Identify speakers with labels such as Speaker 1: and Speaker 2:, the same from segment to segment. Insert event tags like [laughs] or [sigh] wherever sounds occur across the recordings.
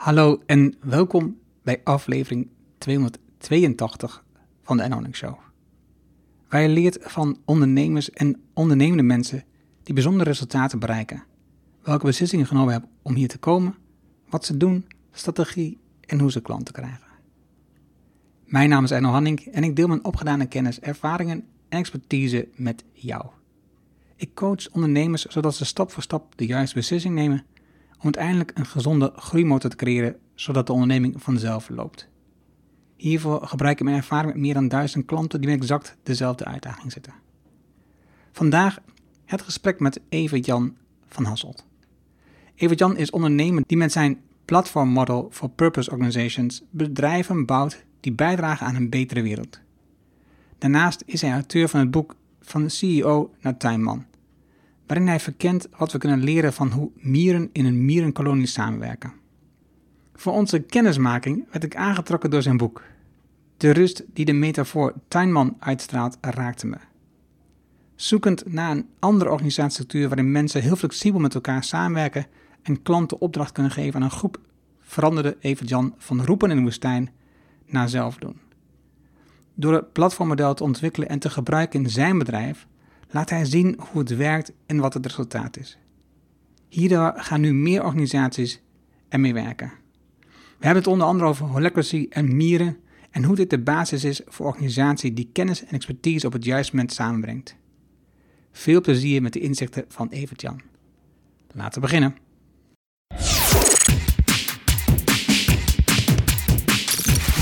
Speaker 1: Hallo en welkom bij aflevering 282 van de Earning Show. Waar je leert van ondernemers en ondernemende mensen die bijzondere resultaten bereiken. Welke beslissingen genomen hebben om hier te komen, wat ze doen, strategie en hoe ze klanten krijgen. Mijn naam is Erno Hanning en ik deel mijn opgedane kennis, ervaringen en expertise met jou. Ik coach ondernemers zodat ze stap voor stap de juiste beslissing nemen om uiteindelijk een gezonde groeimotor te creëren zodat de onderneming vanzelf loopt. Hiervoor gebruik ik mijn ervaring met meer dan duizend klanten die met exact dezelfde uitdaging zitten. Vandaag het gesprek met Evert-Jan van Hasselt. Evert-Jan is ondernemer die met zijn Platform Model for Purpose Organizations bedrijven bouwt die bijdragen aan een betere wereld. Daarnaast is hij auteur van het boek Van CEO naar Tuinman, waarin hij verkent wat we kunnen leren van hoe mieren in een mierenkolonie samenwerken. Voor onze kennismaking werd ik aangetrokken door zijn boek. De rust die de metafoor tuinman uitstraalt raakte me. Zoekend naar een andere organisatiestructuur waarin mensen heel flexibel met elkaar samenwerken en klanten opdracht kunnen geven aan een groep, veranderde Evert-Jan van roepen in de woestijn naar zelf doen. Door het platformmodel te ontwikkelen en te gebruiken in zijn bedrijf, laat hij zien hoe het werkt en wat het resultaat is. Hierdoor gaan nu meer organisaties ermee werken. We hebben het onder andere over holacracy en mieren en hoe dit de basis is voor organisatie die kennis en expertise op het juiste moment samenbrengt. Veel plezier met de inzichten van Evert-Jan. Laten we beginnen.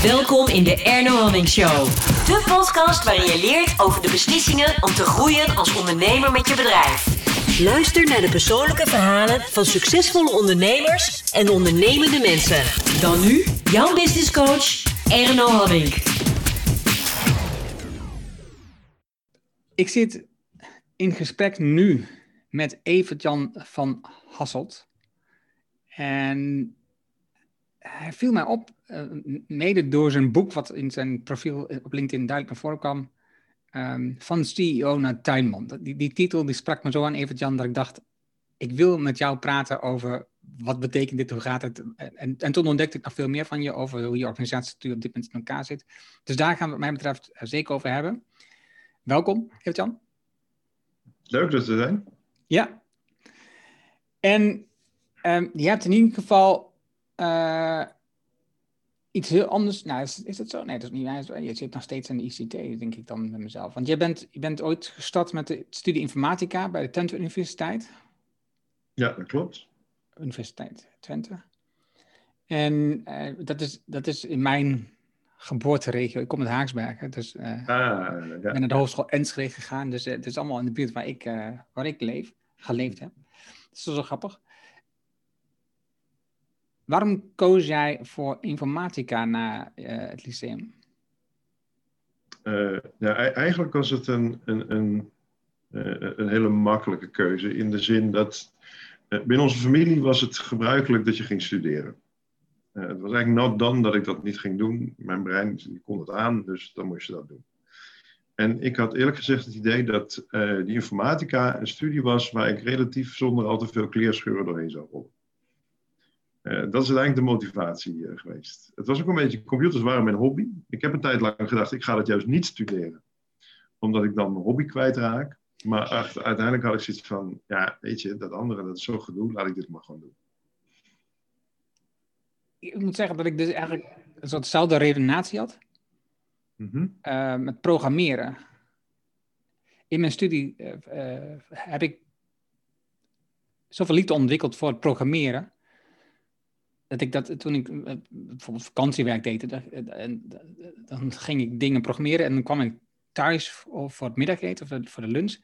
Speaker 2: Welkom in de Erno Hamming Show. De podcast waarin je leert over de beslissingen om te groeien als ondernemer met je bedrijf. Luister naar de persoonlijke verhalen van succesvolle ondernemers en ondernemende mensen. Dan nu jouw business coach Erno Hamming.
Speaker 1: Ik zit in gesprek nu met Evert-Jan van Hasselt. En hij viel mij op, uh, mede door zijn boek, wat in zijn profiel op LinkedIn duidelijk naar voren kwam, um, van CEO naar tuinman. Die, die titel die sprak me zo aan, Evert-Jan, dat ik dacht, ik wil met jou praten over wat betekent dit, hoe gaat het? En, en toen ontdekte ik nog veel meer van je over hoe je organisatiestructuur op dit moment in elkaar zit. Dus daar gaan we wat mij betreft zeker over hebben. Welkom, Evert-Jan.
Speaker 3: Leuk dat te zijn.
Speaker 1: Ja. En um, je hebt in ieder geval uh, iets heel anders. Nou, is, is dat zo? Nee, dat is niet. Je zit nog steeds in de ICT, denk ik dan met mezelf. Want jij bent, je bent ooit gestart met de studie informatica bij de Twente Universiteit.
Speaker 3: Ja, dat klopt.
Speaker 1: Universiteit Twente. En uh, dat, is, dat is in mijn geboorteregio. Ik kom uit Haaksbergen, dus uh, ah, ja. ik ben naar de hogeschool Enschede gegaan. Dus het is allemaal in de buurt waar ik, waar ik leef, geleefd heb. Dat is zo grappig. Waarom koos jij voor informatica na uh, het lyceum?
Speaker 3: Uh, eigenlijk was het een, een, een, uh, een hele makkelijke keuze. In de zin dat binnen onze familie was het gebruikelijk dat je ging studeren. het was eigenlijk not dan dat ik dat niet ging doen. Mijn brein kon het aan, dus dan moest je dat doen. En ik had eerlijk gezegd het idee dat die informatica een studie was waar ik relatief zonder al te veel kleerscheuren doorheen zou rollen. Uh, dat is uiteindelijk de motivatie uh, geweest. Het was ook een beetje, computers waren mijn hobby. Ik heb een tijd lang gedacht, ik ga dat juist niet studeren. Omdat ik dan mijn hobby kwijtraak. Maar uiteindelijk had ik zoiets van, ja, weet je, dat andere, dat is zo gedoe, laat ik dit maar gewoon doen.
Speaker 1: Ik moet zeggen dat ik dus eigenlijk een soort dezelfde redenatie had. Mm -hmm. uh, met programmeren. In mijn studie heb ik zoveel liefde ontwikkeld voor het programmeren dat ik dat toen ik eh, bijvoorbeeld vakantiewerk deed, en dan ging ik dingen programmeren en dan kwam ik thuis voor het middageten of voor de lunch.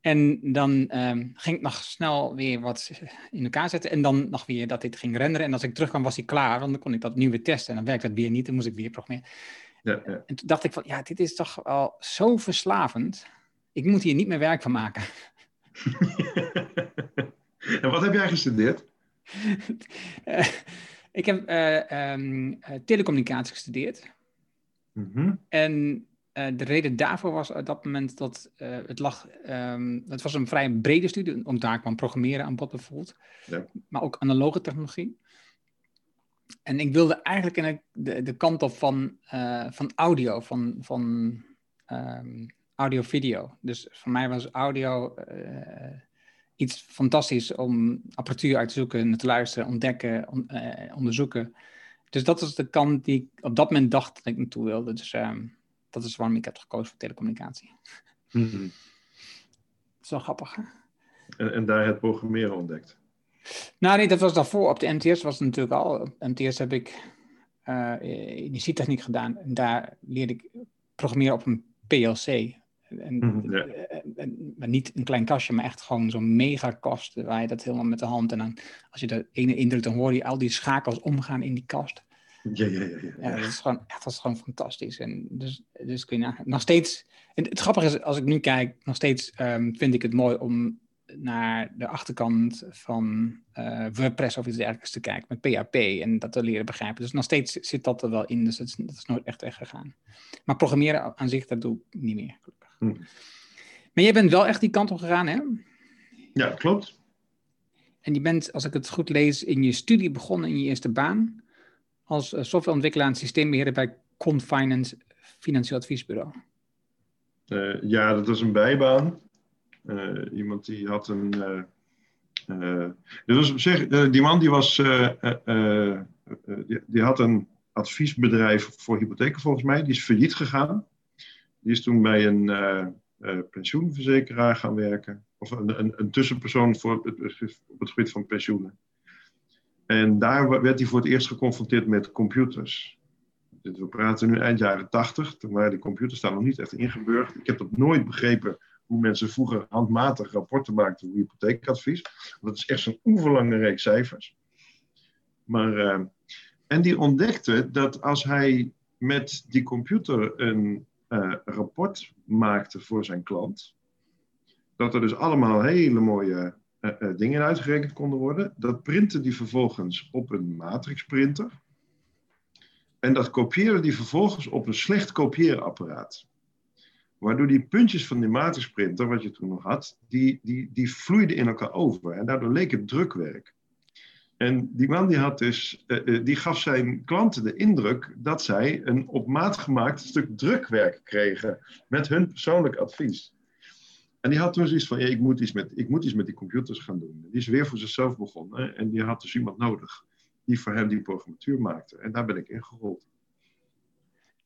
Speaker 1: En dan um, ging ik nog snel weer wat in elkaar zetten en dan nog weer dat dit ging renderen. En als ik terugkwam was hij klaar, dan kon ik dat nu weer testen en dan werkte het weer niet, dan moest ik weer programmeren. Ja, ja. En toen dacht ik van, ja, dit is toch al zo verslavend. Ik moet hier niet meer werk van maken. [laughs]
Speaker 3: en wat heb jij gestudeerd?
Speaker 1: Uh, [laughs] ik heb uh, um, telecommunicatie gestudeerd. Mm -hmm. En uh, de reden daarvoor was op dat moment dat het lag... Um, het was een vrij brede studie, om daar kwam programmeren aan bod bijvoorbeeld. Ja. Maar ook analoge technologie. en ik wilde eigenlijk in de, de kant op van, uh, van audio, van, van um, audio-video. Dus voor mij was audio iets fantastisch om apparatuur uit te zoeken, te luisteren, ontdekken, on, uh, onderzoeken. Dus dat was de kant die ik op dat moment dacht dat ik naartoe wilde. Dus um, dat is waarom ik heb gekozen voor telecommunicatie. Mm -hmm. Dat is wel grappig, hè?
Speaker 3: En, en daar het programmeren ontdekt?
Speaker 1: Nou nee, dat was daarvoor. Op de MTS was het natuurlijk al. Op MTS heb ik uh, energietechniek gedaan. En daar leerde ik programmeren op een PLC. En, mm, ja. en, maar niet een klein kastje, maar echt gewoon zo'n megakast. Waar je dat helemaal met de hand. En dan, als je dat ene indrukt, dan hoor je al die schakels omgaan in die kast.
Speaker 3: Ja, ja, ja. ja.
Speaker 1: ja dat, is gewoon, echt, dat is gewoon fantastisch. En dus, dus kun je nog steeds. En het grappige is, als ik nu kijk, nog steeds um, vind ik het mooi om naar de achterkant van uh, WordPress of iets dergelijks te kijken met PHP en dat te leren begrijpen. Dus nog steeds zit dat er wel in, dus dat is, dat is nooit echt weggegaan. Maar programmeren aan zich, dat doe ik niet meer, gelukkig. Hm. Maar jij bent wel echt die kant op gegaan, hè?
Speaker 3: Ja, klopt.
Speaker 1: En je bent, als ik het goed lees, in je studie begonnen in je eerste baan als softwareontwikkelaar en systeembeheerder bij Confinance Financieel Adviesbureau.
Speaker 3: Uh, ja, dat was een bijbaan. Uh, iemand die had een. Uh, uh, dus op zich, die man die was. Die, die, had een adviesbedrijf voor hypotheken volgens mij. Die is failliet gegaan. Die is toen bij een pensioenverzekeraar gaan werken. Of een, een, een tussenpersoon voor het, op het gebied van pensioenen. En daar werd hij voor het eerst geconfronteerd met computers. We praten nu eind jaren 80, toen waren die computers daar nog niet echt ingeburgd. Ik heb dat nooit begrepen hoe mensen vroeger handmatig rapporten maakten voor hypotheekadvies. Dat is echt zo'n oeverlange reeks cijfers. Maar, uh, en die ontdekte dat als hij met die computer een uh, rapport maakte voor zijn klant, dat er dus allemaal hele mooie uh, dingen uitgerekend konden worden. Dat printte die vervolgens op een matrixprinter. En dat kopieerde die vervolgens op een slecht kopieerapparaat. Waardoor die puntjes van die matrixprinter, wat je toen nog had, die, die, die vloeiden in elkaar over. En daardoor leek het drukwerk. En die man die, had dus, uh, die gaf zijn klanten de indruk dat zij een op maat gemaakt stuk drukwerk kregen met hun persoonlijk advies. En die had toen zoiets van, ja, ik, moet iets met, ik moet iets met die computers gaan doen. Die is weer voor zichzelf begonnen en die had dus iemand nodig die voor hem die programmatuur maakte. En daar ben ik in gerold.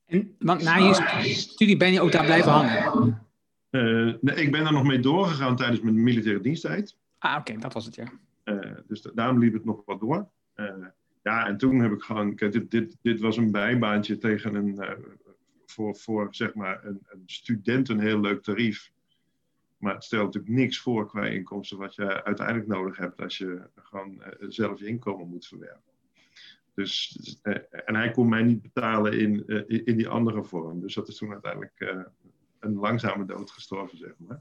Speaker 1: En, want na je studie ben je ook daar blijven hangen?
Speaker 3: Uh, nee, ik ben daar nog mee doorgegaan tijdens mijn militaire diensttijd.
Speaker 1: Ah, oké, dat was het, ja.
Speaker 3: Uh, dus daarom liep het nog wat door. Uh, ja, en toen heb ik gewoon... Kijk, dit, dit, dit was een bijbaantje tegen een... voor, voor, zeg maar, een, een student een heel leuk tarief. Maar het stelt natuurlijk niks voor qua inkomsten wat je uiteindelijk nodig hebt als je gewoon zelf je inkomen moet verwerven. Dus, eh, en hij kon mij niet betalen in, in die andere vorm. Dus dat is toen uiteindelijk een langzame dood gestorven, zeg maar.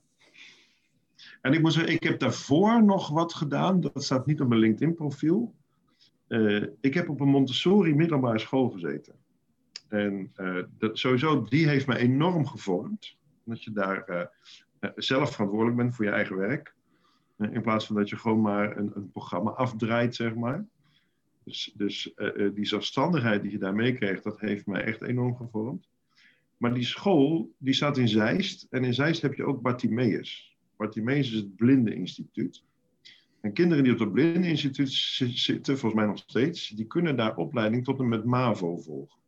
Speaker 3: En ik moet zeggen, ik heb daarvoor nog wat gedaan. Dat staat niet op mijn LinkedIn-profiel. ik heb op een Montessori middelbare school gezeten. En dat, sowieso, die heeft mij enorm gevormd. Dat je daar zelf verantwoordelijk bent voor je eigen werk. in plaats van dat je gewoon maar een, een programma afdraait, zeg maar. Dus, dus uh, die zelfstandigheid die je daar meekreeg, dat heeft mij echt enorm gevormd. Maar die school, die staat in Zeist. En in Zeist heb je ook Bartimeus. Bartimeus is het blindeninstituut. En kinderen die op het blindeninstituut zitten, volgens mij nog steeds, die kunnen daar opleiding tot en met MAVO volgen.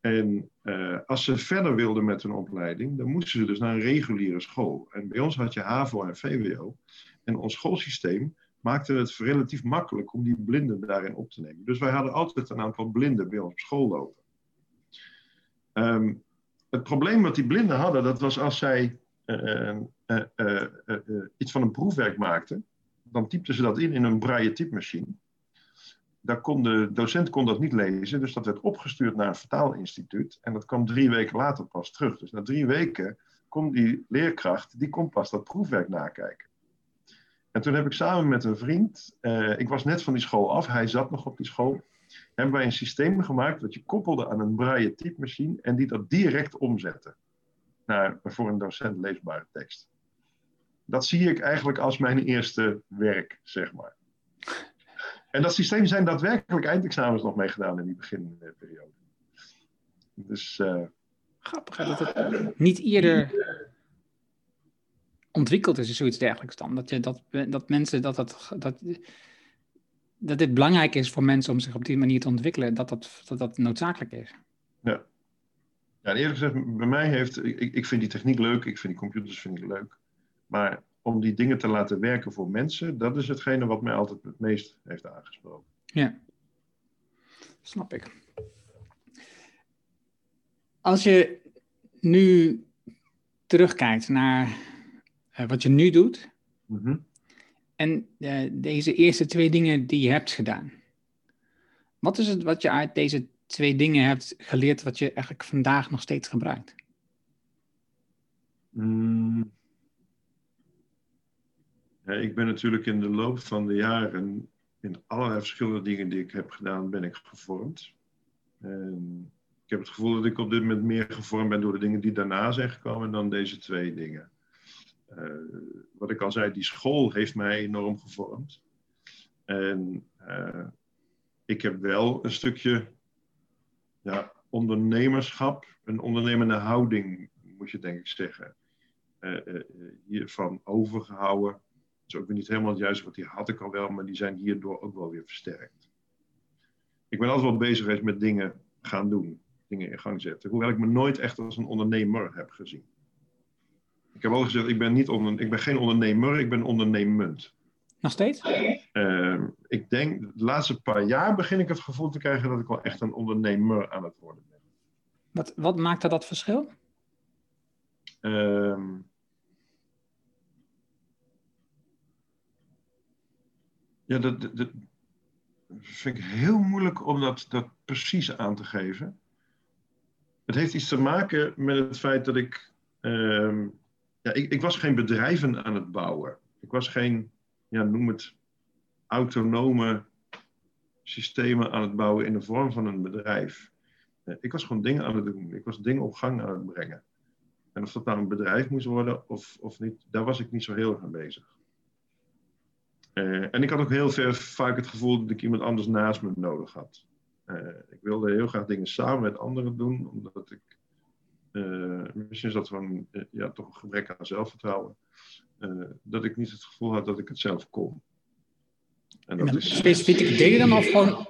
Speaker 3: En uh, als ze verder wilden met hun opleiding, dan moesten ze dus naar een reguliere school. En bij ons had je HAVO en VWO. En ons schoolsysteem maakte het relatief makkelijk om die blinden daarin op te nemen. Dus wij hadden altijd een aantal blinden bij ons op school lopen. Um, het probleem wat die blinden hadden, dat was als zij uh, uh, uh, iets van een proefwerk maakten, dan typten ze dat in in een braille typemachine. Daar kon de docent kon dat niet lezen, dus dat werd opgestuurd naar een vertaalinstituut. En dat kwam drie weken later pas terug. Dus na drie weken kon die leerkracht, die kon pas dat proefwerk nakijken. En toen heb ik samen met een vriend, ik was net van die school af, hij zat nog op die school, hebben wij een systeem gemaakt dat je koppelde aan een braille typemachine en die dat direct omzette naar voor een docent leesbare tekst. Dat zie ik eigenlijk als mijn eerste werk, zeg maar. En dat systeem zijn daadwerkelijk eindexamens nog meegedaan in die beginperiode. Dus. Uh,
Speaker 1: Grappig dat het niet eerder ontwikkeld is, zoiets dergelijks dan. Dat, je, dat, dat mensen dat, dat, dat, dat dit belangrijk is voor mensen om zich op die manier te ontwikkelen, dat dat, dat, dat noodzakelijk is.
Speaker 3: Ja. Ja, eerlijk gezegd, bij mij heeft, ik, ik vind die techniek leuk, ik vind die computers vind ik leuk. Maar om die dingen te laten werken voor mensen, dat is hetgene wat mij altijd het meest heeft aangesproken.
Speaker 1: Ja, snap ik. Als je nu terugkijkt naar uh, wat je nu doet
Speaker 3: Mhm.
Speaker 1: en uh, deze eerste twee dingen die je hebt gedaan, wat is het wat je uit deze twee dingen hebt geleerd wat je eigenlijk vandaag nog steeds gebruikt?
Speaker 3: Mm. Ik ben natuurlijk in de loop van de jaren in allerlei verschillende dingen die ik heb gedaan, ben ik gevormd. En ik heb het gevoel dat ik op dit moment meer gevormd ben door de dingen die daarna zijn gekomen dan deze twee dingen. Uh, wat ik al zei, die school heeft mij enorm gevormd. En uh, ik heb wel een stukje ja, ondernemerschap, een ondernemende houding, moet je denk ik zeggen, uh, hiervan overgehouden. Is ook weer niet helemaal het juiste, want die had ik al wel, maar die zijn hierdoor ook wel weer versterkt. Ik ben altijd wel bezig geweest met dingen gaan doen, dingen in gang zetten, hoewel ik me nooit echt als een ondernemer heb gezien. Ik heb al gezegd, ik ben, niet onder, ik ben geen ondernemer, ik ben ondernemend.
Speaker 1: Nog steeds?
Speaker 3: Uh, ik denk, de laatste paar jaar begin ik het gevoel te krijgen dat ik wel echt een ondernemer aan het worden ben.
Speaker 1: Wat, wat maakt dat, dat verschil?
Speaker 3: Uh, ja, dat, vind ik heel moeilijk om dat, dat precies aan te geven. Het heeft iets te maken met het feit dat ik. Uh, ja, ik, ik was geen bedrijven aan het bouwen. Ik was geen ja, noem het autonome systemen aan het bouwen in de vorm van een bedrijf. Ik was gewoon dingen aan het doen. Ik was dingen op gang aan het brengen. En of dat nou een bedrijf moest worden of, of niet, daar was ik niet zo heel erg aan bezig. Uh, en ik had ook heel vaak het gevoel dat ik iemand anders naast me nodig had. Uh, ik wilde heel graag dingen samen met anderen doen, omdat ik. Uh, misschien is dat gewoon ja, toch een gebrek aan zelfvertrouwen. Dat ik niet het gevoel had dat ik het zelf kon.
Speaker 1: En dat is, specifieke dingen dan of gewoon?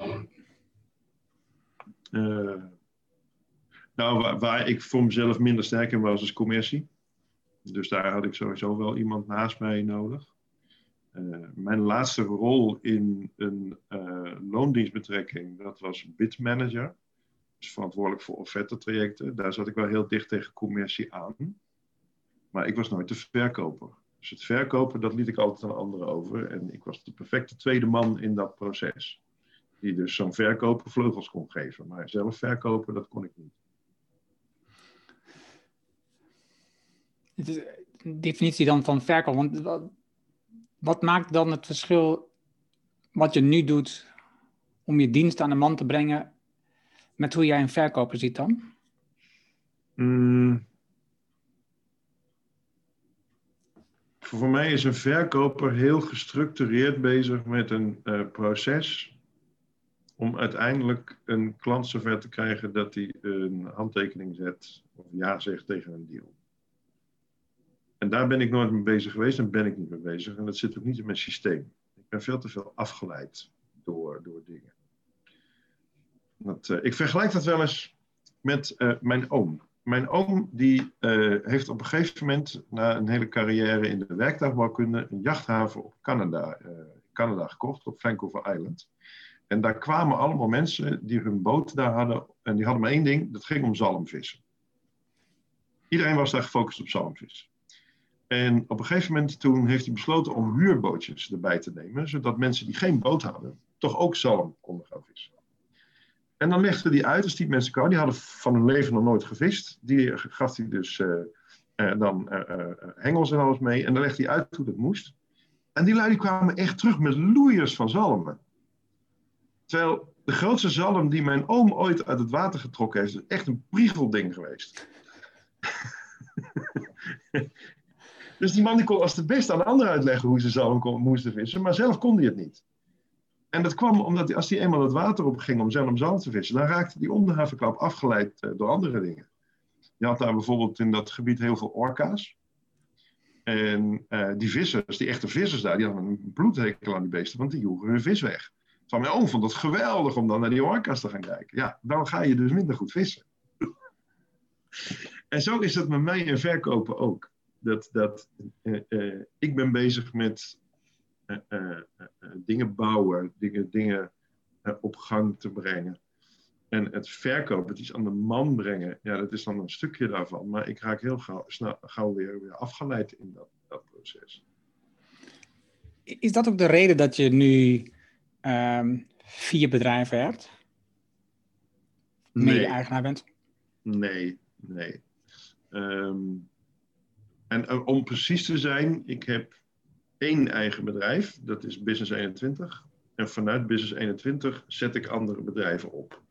Speaker 3: Nou, waar, waar, ik voor mezelf minder sterk in was, is commercie. Dus daar had ik sowieso wel iemand naast mij nodig. Uh, mijn laatste rol in een loondienstbetrekking, dat was bidmanager. Dus verantwoordelijk voor offerte-trajecten. Daar zat ik wel heel dicht tegen commercie aan. Maar ik was nooit de verkoper. Dus het verkopen, dat liet ik altijd aan anderen over. En ik was de perfecte tweede man in dat proces. Die dus zo'n verkoper vleugels kon geven. Maar zelf verkopen, dat kon ik niet.
Speaker 1: Het is definitie dan van verkoop. Want wat, maakt dan het verschil wat je nu doet om je dienst aan de man te brengen met hoe jij een verkoper ziet dan?
Speaker 3: Mm. voor mij is een verkoper heel gestructureerd bezig met een uh, proces om uiteindelijk een klant zover te krijgen dat hij een handtekening zet of ja zegt tegen een deal. En daar ben ik nooit mee bezig geweest en ben ik niet mee bezig. En dat zit ook niet in mijn systeem. Ik ben veel te veel afgeleid door, door dingen. Uh, ik vergelijk dat wel eens met uh, mijn oom mijn oom die, uh, heeft op een gegeven moment, na een hele carrière in de werktuigbouwkunde, een jachthaven op Canada, Canada gekocht, op Vancouver Island. En daar kwamen allemaal mensen die hun boot daar hadden. En die hadden maar één ding, dat ging om zalmvissen. Iedereen was daar gefocust op zalmvissen. En op een gegeven moment toen heeft hij besloten om huurbootjes erbij te nemen, zodat mensen die geen boot hadden, toch ook zalm konden gaan vissen. En dan legde hij uit, als die mensen kwamen, die hadden van hun leven nog nooit gevist. Die gaf hij dus uh, uh, dan uh, hengels en alles mee. En dan legde hij uit hoe dat moest. En die lui kwamen echt terug met loeiers van zalmen. Terwijl de grootste zalm die mijn oom ooit uit het water getrokken heeft, is echt een priegelding geweest. [laughs] dus die man die kon als de beste aan anderen uitleggen hoe ze zalm moesten vissen, maar zelf kon hij het niet. En dat kwam omdat die, als die eenmaal het water op ging om zelf zalm te vissen, dan raakte die om de havenklap afgeleid uh, door andere dingen. Je had daar bijvoorbeeld in dat gebied heel veel orka's. En uh, die vissers, die echte vissers daar, die hadden een bloedhekel aan die beesten, want die joegen hun vis weg. Van mijn oom vond het geweldig om dan naar die orka's te gaan kijken. Ja, dan ga je dus minder goed vissen. en zo is dat met mij en verkopen ook. Dat, dat, uh, uh, ik ben bezig met dingen bouwen, dingen, dingen op gang te brengen. En het verkopen, het iets aan de man brengen, ja, dat is dan een stukje daarvan. Maar ik raak heel gauw, snel, gauw weer, weer afgeleid in dat, dat proces.
Speaker 1: Is dat ook de reden dat je nu um, vier bedrijven hebt? Mede-eigenaar bent?
Speaker 3: Nee, nee. Um, en uh, om precies te zijn, ik heb één eigen bedrijf, dat is Business 21. En vanuit Business 21 zet ik andere bedrijven op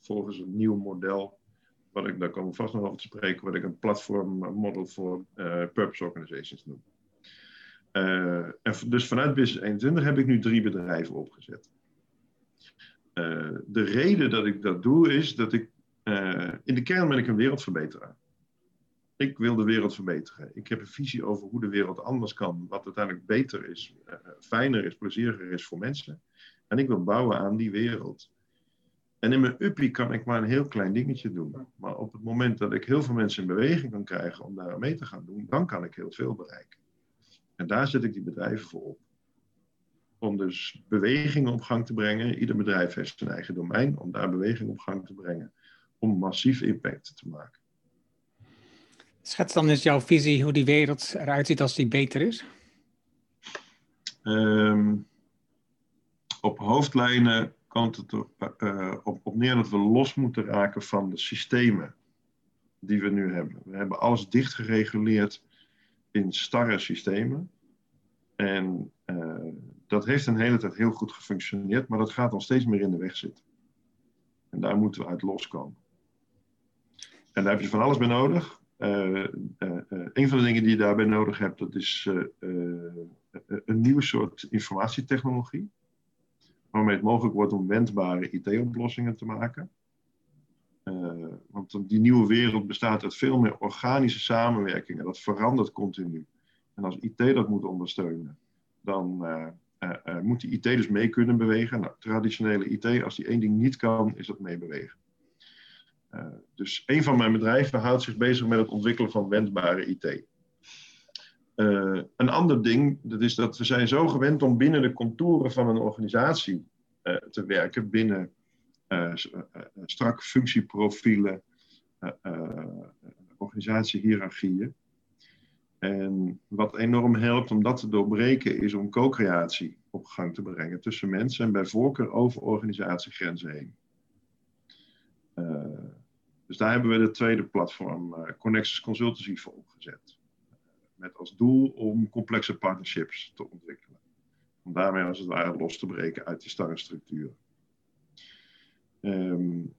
Speaker 3: volgens een nieuw model. Wat ik, daar komen vast nog over te spreken, wat ik een platform model voor uh, purpose organizations noem. En dus vanuit Business 21 heb ik nu drie bedrijven opgezet. De reden dat ik dat doe is dat ik, in de kern ben ik een wereldverbeteraar. Ik wil de wereld verbeteren. Ik heb een visie over hoe de wereld anders kan, wat uiteindelijk beter is, fijner is, plezieriger is voor mensen. En ik wil bouwen aan die wereld. En in mijn uppie kan ik maar een heel klein dingetje doen. Maar op het moment dat ik heel veel mensen in beweging kan krijgen om daar mee te gaan doen, dan kan ik heel veel bereiken. En daar zet ik die bedrijven voor op. Om dus bewegingen op gang te brengen. Ieder bedrijf heeft zijn eigen domein. Om daar beweging op gang te brengen. Om massief impact te maken.
Speaker 1: Schets dan eens jouw visie hoe die wereld eruit ziet als die beter is?
Speaker 3: Um, op hoofdlijnen komt het er, uh, op, op neer dat we los moeten raken van de systemen die we nu hebben. We hebben alles dicht gereguleerd in starre systemen. En uh, dat heeft een hele tijd heel goed gefunctioneerd, maar dat gaat al steeds meer in de weg zitten. En daar moeten we uit loskomen. En daar heb je van alles bij nodig. Uh, een van de dingen die je daarbij nodig hebt, dat is een nieuw soort informatietechnologie waarmee het mogelijk wordt om wendbare IT-oplossingen te maken. Want die nieuwe wereld bestaat uit veel meer organische samenwerkingen. Dat verandert continu. En als IT dat moet ondersteunen, dan moet die IT dus mee kunnen bewegen. Nou, traditionele IT, als die één ding niet kan, is dat meebewegen. Dus een van mijn bedrijven houdt zich bezig met het ontwikkelen van wendbare IT. Uh, een ander ding, dat is dat we zijn zo gewend om binnen de contouren van een organisatie uh, te werken, binnen uh, strakke functieprofielen, organisatiehierarchieën. En wat enorm helpt om dat te doorbreken, is om co-creatie op gang te brengen tussen mensen en bij voorkeur over organisatiegrenzen heen. Dus daar hebben we de tweede platform, Connexus Consultancy, voor opgezet met als doel om complexe partnerships te ontwikkelen. Om daarmee als het ware los te breken uit die starre structuren. Um,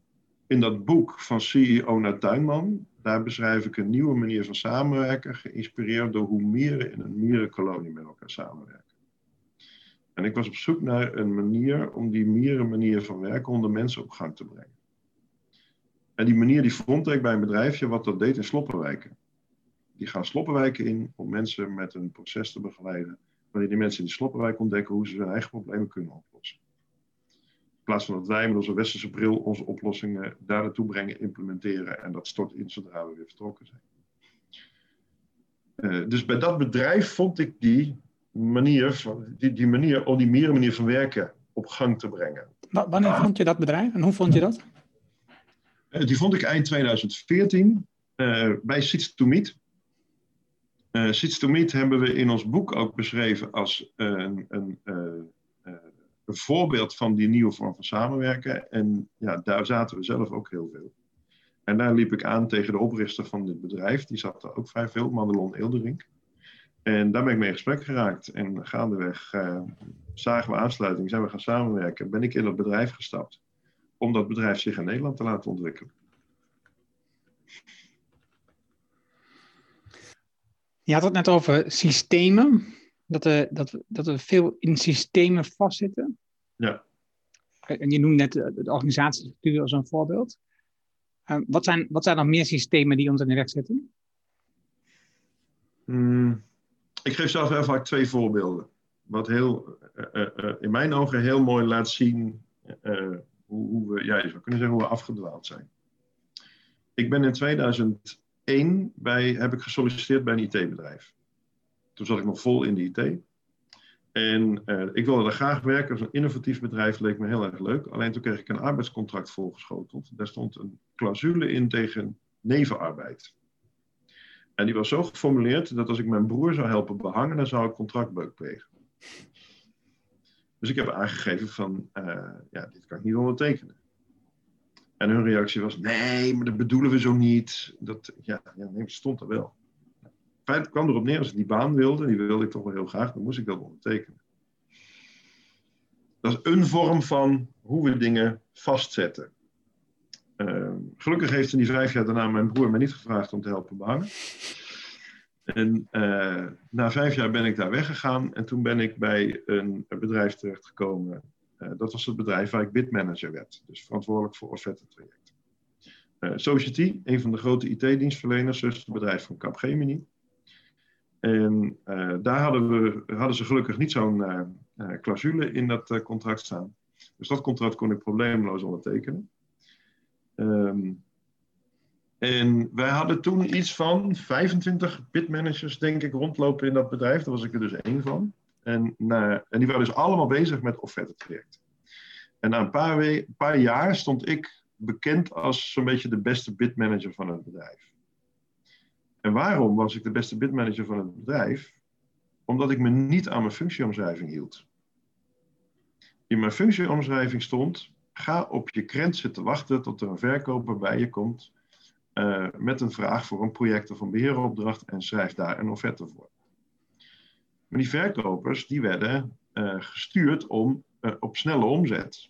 Speaker 3: in dat boek van CEO naar Tuinman, daar beschrijf ik een nieuwe manier van samenwerken, geïnspireerd door hoe mieren in een mierenkolonie met elkaar samenwerken. En ik was op zoek naar een manier om die mierenmanier van werken onder mensen op gang te brengen. En die manier die vond ik bij een bedrijfje wat dat deed in Sloppenwijken die gaan sloppenwijken in om mensen met een proces te begeleiden. Wanneer die mensen in die sloppenwijk ontdekken hoe ze hun eigen problemen kunnen oplossen. In plaats van dat wij met onze westerse bril onze oplossingen daar naartoe brengen, implementeren en dat stort in zodra we weer vertrokken zijn. Uh, dus bij dat bedrijf vond ik die manier, van, die, die manier, om die meer manier van werken op gang te brengen.
Speaker 1: Wanneer vond je dat bedrijf en hoe vond je dat?
Speaker 3: Uh, die vond ik eind 2014 uh, bij Seeds to Meet. Uh, Sits to Meet hebben we in ons boek ook beschreven als een, een, voorbeeld van die nieuwe vorm van samenwerken. En ja, daar zaten we zelf ook heel veel. En daar liep ik aan tegen de oprichter van dit bedrijf. Die zat er ook vrij veel, Madelon Ilderink. En daar ben ik mee in gesprek geraakt. En gaandeweg zagen we aansluiting, zijn we gaan samenwerken. Ben ik in dat bedrijf gestapt. Om dat bedrijf zich in Nederland te laten ontwikkelen.
Speaker 1: Je had het net over systemen. Dat, we, dat, we, dat we veel in systemen vastzitten.
Speaker 3: Ja.
Speaker 1: en je noemt net de, de organisatiestructuur als een voorbeeld. Uh, wat, zijn, wat zijn nog meer systemen die ons in de weg zitten?
Speaker 3: Mm, ik geef zelf heel vaak twee voorbeelden. Wat heel, uh, in mijn ogen heel mooi laat zien hoe, we, ja, je zou kunnen zeggen hoe we afgedwaald zijn. Ik ben in 2001 bij, heb ik gesolliciteerd bij een IT-bedrijf. Toen zat ik nog vol in de IT. En uh, ik wilde daar graag werken. Zo'n innovatief bedrijf leek me heel erg leuk. Alleen toen kreeg ik een arbeidscontract volgeschoteld. Daar stond een clausule in tegen nevenarbeid. En die was zo geformuleerd dat als ik mijn broer zou helpen behangen, dan zou ik contractbeuk plegen. Dus ik heb aangegeven van, uh, ja, niet ondertekenen. En hun reactie was, nee, maar dat bedoelen we zo niet. Dat, ja, ja het stond er wel feit kwam erop neer, als ik die baan wilde, die wilde ik toch wel heel graag, dan moest ik dat ondertekenen. Dat is een vorm van hoe we dingen vastzetten. Uh, gelukkig heeft in die vijf jaar daarna mijn broer mij niet gevraagd om te helpen behangen. En uh, na vijf jaar ben ik daar weggegaan en toen ben ik bij een, bedrijf terechtgekomen. Uh, dat was het bedrijf waar ik bidmanager werd, dus verantwoordelijk voor offerte-trajecten. Uh, Society, een van de grote IT-dienstverleners, dus het bedrijf van Capgemini. En uh, daar hadden, we, hadden ze gelukkig niet zo'n clausule in dat contract staan. Dus dat contract kon ik probleemloos ondertekenen. Um, en wij hadden toen iets van 25 bitmanagers, denk ik, rondlopen in dat bedrijf. Daar was ik er dus één van. En, en die waren dus allemaal bezig met offerte-trajecten. En na een paar, paar jaar stond ik bekend als zo'n beetje de beste bitmanager van het bedrijf. En waarom was ik de beste bidmanager van het bedrijf? Omdat ik me niet aan mijn functieomschrijving hield. In mijn functieomschrijving stond: ga op je krent zitten wachten tot er een verkoper bij je komt uh, met een vraag voor een project of een beheeropdracht en schrijf daar een offerte voor. Maar die verkopers die werden uh, gestuurd om, uh, op snelle omzet.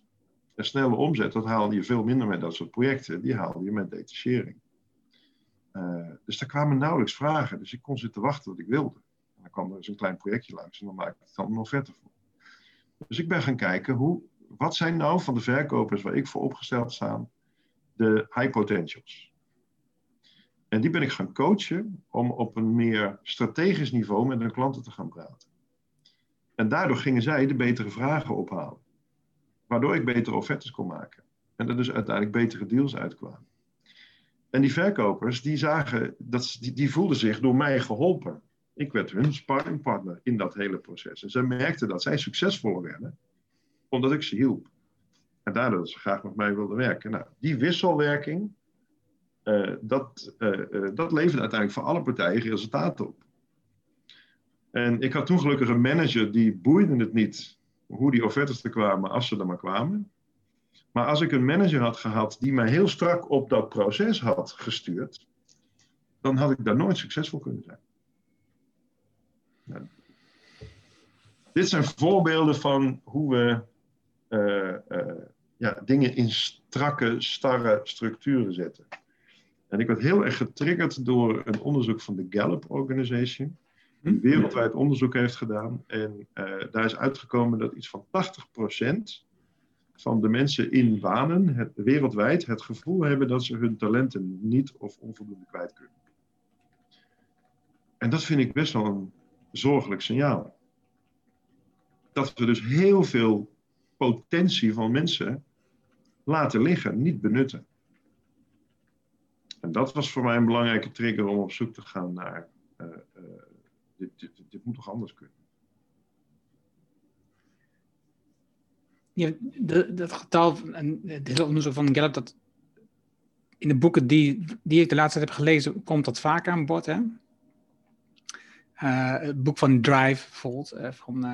Speaker 3: Een snelle omzet, dat haalde je veel minder met dat soort projecten, die haalde je met detachering. Uh, dus er kwamen nauwelijks vragen. Dus ik kon zitten wachten wat ik wilde. En dan kwam er eens een klein projectje langs en dan maakte ik dan een offerte voor. Dus ik ben gaan kijken, hoe, wat zijn nou van de verkopers waar ik voor opgesteld sta, de high potentials? En die ben ik gaan coachen om op een meer strategisch niveau met hun klanten te gaan praten. En daardoor gingen zij de betere vragen ophalen. Waardoor ik betere offertes kon maken. En er dus uiteindelijk betere deals uitkwamen. En die verkopers, die zagen, dat, die, die voelden zich door mij geholpen. Ik werd hun sparringpartner in dat hele proces. En ze merkten dat zij succesvoller werden, omdat ik ze hielp. En daardoor ze graag met mij wilden werken. Nou, die wisselwerking, uh, dat, uh, uh, dat leverde uiteindelijk voor alle partijen resultaten op. En ik had toen gelukkig een manager die boeide het niet hoe die offertes er kwamen, als ze er maar kwamen. Maar als ik een manager had gehad die mij heel strak op dat proces had gestuurd, dan had ik daar nooit succesvol kunnen zijn. Dit zijn voorbeelden van hoe we ja, dingen in strakke, starre structuren zetten. En ik werd heel erg getriggerd door een onderzoek van de Gallup Organization, die hm? wereldwijd onderzoek heeft gedaan. En uh, daar is uitgekomen dat iets van 80% van de mensen in banen het, wereldwijd het gevoel hebben dat ze hun talenten niet of onvoldoende kwijt kunnen. En dat vind ik best wel een zorgelijk signaal. Dat we dus heel veel potentie van mensen laten liggen, niet benutten. En dat was voor mij een belangrijke trigger om op zoek te gaan naar. Uh, uh, dit, dit, dit moet toch anders kunnen.
Speaker 1: ja, dat getal, en dit onderzoek van Gallup, dat in de boeken die, die ik de laatste tijd heb gelezen, komt dat vaker aan bod. Hè? Het boek van Drive, bijvoorbeeld, van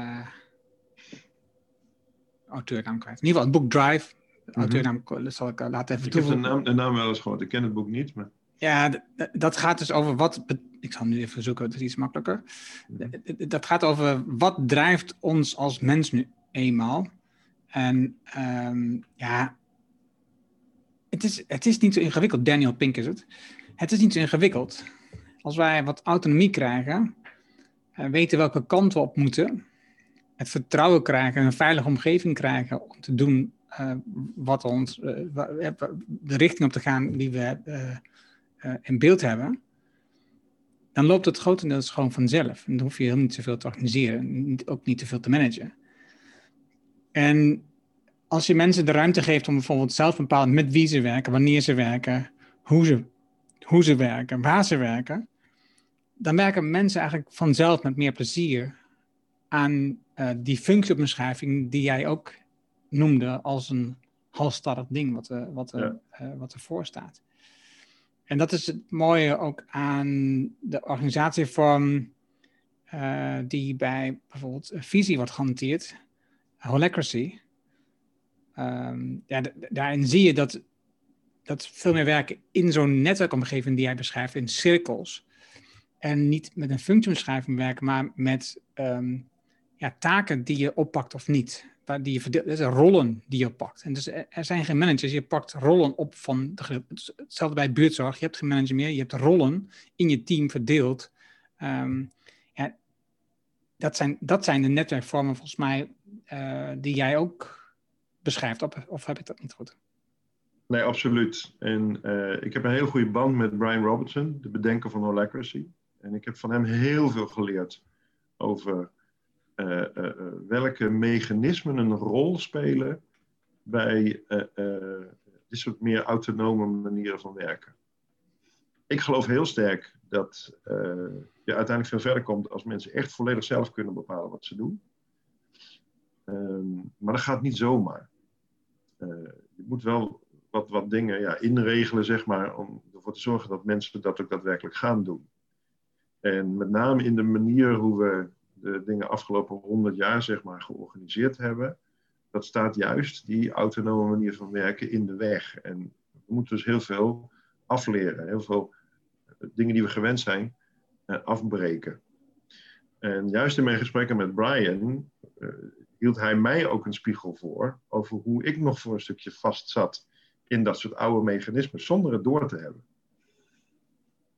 Speaker 1: auteurnaam kwijt. In ieder geval, het boek Drive. Auteurnaam, dat zal ik laten even
Speaker 3: Ik heb de naam, de naam wel eens gehoord, ik ken het boek niet, maar...
Speaker 1: Ja, dat gaat dus over wat. Ik zal nu even zoeken, het is iets makkelijker. -hmm. Dat gaat over wat drijft ons als mens nu eenmaal. En um, ja, het is, het is niet zo ingewikkeld. Daniel Pink is het. Het is niet zo ingewikkeld. Als wij wat autonomie krijgen, uh, weten welke kant we op moeten, het vertrouwen krijgen, een veilige omgeving krijgen om te doen uh, wat ons, uh, de richting op te gaan die we in beeld hebben, dan loopt het grotendeels gewoon vanzelf. En dan hoef je helemaal niet zoveel te organiseren, niet, ook niet te veel te managen. En als je mensen de ruimte geeft om bijvoorbeeld zelf te bepalen met wie ze werken, wanneer ze werken, hoe ze, hoe ze werken, waar ze werken, dan werken mensen eigenlijk vanzelf met meer plezier aan die functieomschrijving die jij ook noemde als een halstarrig ding wat, uh, wat, uh, wat ervoor staat. En dat is het mooie ook aan de organisatievorm die bij bijvoorbeeld visie wordt gehanteerd, holacracy. Um, ja, daarin zie je dat, dat veel meer werken in zo'n netwerkomgeving die jij beschrijft, in cirkels. En niet met een functieomschrijving werken, maar met um, ja, taken die je oppakt of niet. Waar die je verdeelt, dat zijn rollen die je oppakt. En dus er zijn geen managers, je pakt rollen op van de, hetzelfde bij buurtzorg. Je hebt geen manager meer, je hebt rollen in je team verdeeld. Um, ja, dat, zijn, dat zijn de netwerkvormen volgens mij uh, die jij ook beschrijft. Of heb ik dat niet goed?
Speaker 3: Nee, absoluut. En uh, ik heb een hele goede band met Brian Robertson, de bedenker van Holacracy. En ik heb van hem heel veel geleerd over uh, uh, welke mechanismen een rol spelen bij dit soort meer autonome manieren van werken. Ik geloof heel sterk dat je uiteindelijk veel verder komt als mensen echt volledig zelf kunnen bepalen wat ze doen. Um, maar dat gaat niet zomaar. je moet wel wat, wat dingen ja, inregelen, zeg maar, om ervoor te zorgen dat mensen dat ook daadwerkelijk gaan doen. En met name in de manier hoe we de dingen afgelopen honderd jaar zeg maar, georganiseerd hebben, dat staat juist die autonome manier van werken in de weg. En we moeten dus heel veel afleren, heel veel dingen die we gewend zijn, eh, afbreken. En juist in mijn gesprekken met Brian uh, hield hij mij ook een spiegel voor over hoe ik nog voor een stukje vast zat in dat soort oude mechanismen, zonder het door te hebben.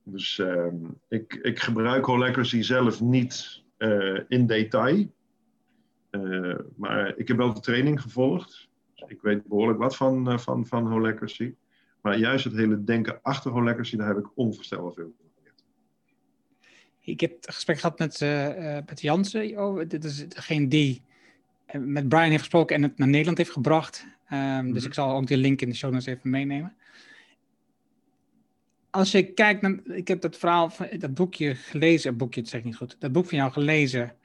Speaker 3: Dus uh, ik, ik gebruik Holacracy zelf niet uh, in detail. Uh, maar ik heb wel de training gevolgd. Dus ik weet behoorlijk wat van, uh, van, van Holacracy. Maar juist het hele denken achter Holacracy, daar heb ik onvoorstelbaar veel van geleerd.
Speaker 1: Ik heb het gesprek gehad met, met Jansen. Oh, dit is degene die met Brian heeft gesproken en het naar Nederland heeft gebracht. Um, mm-hmm. Dus ik zal ook die link in de show notes even meenemen als je kijkt naar, ik heb dat verhaal van dat boekje gelezen, boekje, het zeg ik niet goed, dat boek van jou gelezen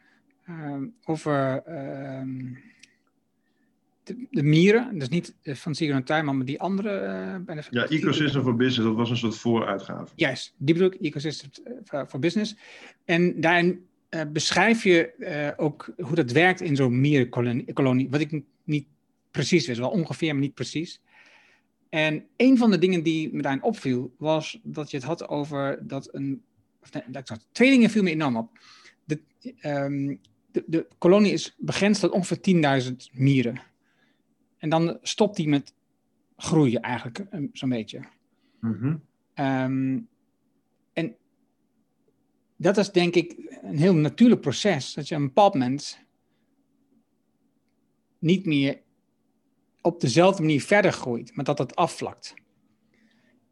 Speaker 1: um, over um, de, de, mieren, dus niet van Sigurd Tuinman, maar die andere. Uh,
Speaker 3: ja, Ecosystem for Business, dat was een soort vooruitgave.
Speaker 1: Juist, die bedoel ik, Ecosystem for Business. En daarin uh, beschrijf je uh, ook hoe dat werkt in zo'n mierenkolonie, wat ik niet precies wist, wel ongeveer, maar niet precies. En een van de dingen die me daarin opviel, was dat je het had over dat een. Of nee, dat, twee dingen viel me enorm op. De, um, de, de kolonie is begrensd tot ongeveer 10.000 mieren. En dan stopt die met groeien, eigenlijk, zo'n beetje. -hmm. um, en dat is denk ik een heel natuurlijk proces. Dat je een bepaald moment niet meer op dezelfde manier verder groeit, maar dat het afvlakt.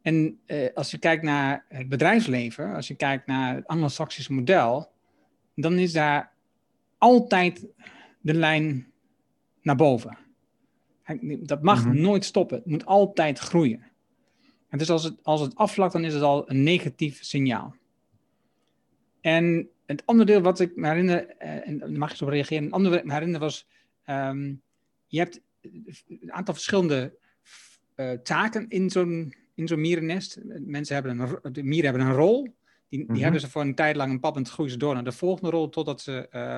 Speaker 1: En eh, als je kijkt naar het bedrijfsleven, als je kijkt naar het anglo-saxische model, dan is daar altijd de lijn naar boven. Dat mag mhm. nooit stoppen. Het moet altijd groeien. En dus als het, als het afvlakt, dan is het al een negatief signaal. En het andere deel wat ik me herinner, eh, en daar mag je zo op reageren, een andere me herinner was, um, je hebt een aantal verschillende uh, taken in zo'n in zo'n mierennest. Mensen hebben een, de mieren hebben een rol. Die, die mm -hmm. hebben ze voor een tijd lang een pap en groeien ze door naar de volgende rol totdat ze uh,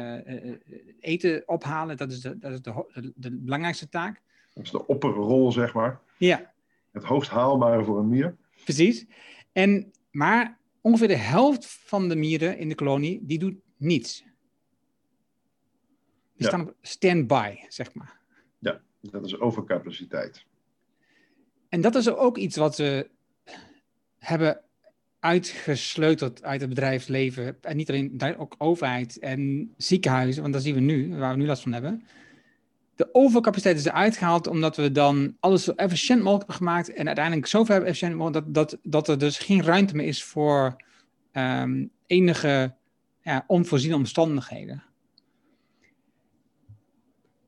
Speaker 1: uh, eten ophalen. Dat is, de, dat is de, de, de, belangrijkste taak.
Speaker 3: Dat is de opperrol, zeg maar.
Speaker 1: Ja.
Speaker 3: Het hoogst haalbare voor een mier.
Speaker 1: Precies. En, maar ongeveer de helft van de mieren in de kolonie, die doet niets. Die staan op stand-by, zeg maar.
Speaker 3: Ja, dat is overcapaciteit.
Speaker 1: En dat is ook iets wat we hebben uitgesleuteld uit het bedrijfsleven. En niet alleen, ook overheid en ziekenhuizen, want dat zien we nu, waar we nu last van hebben. de overcapaciteit is eruit gehaald omdat we dan alles zo efficiënt mogelijk hebben gemaakt en uiteindelijk zo ver efficiënt mogelijk dat, dat, dat er dus geen ruimte meer is voor ehm, enige ja, onvoorziene omstandigheden.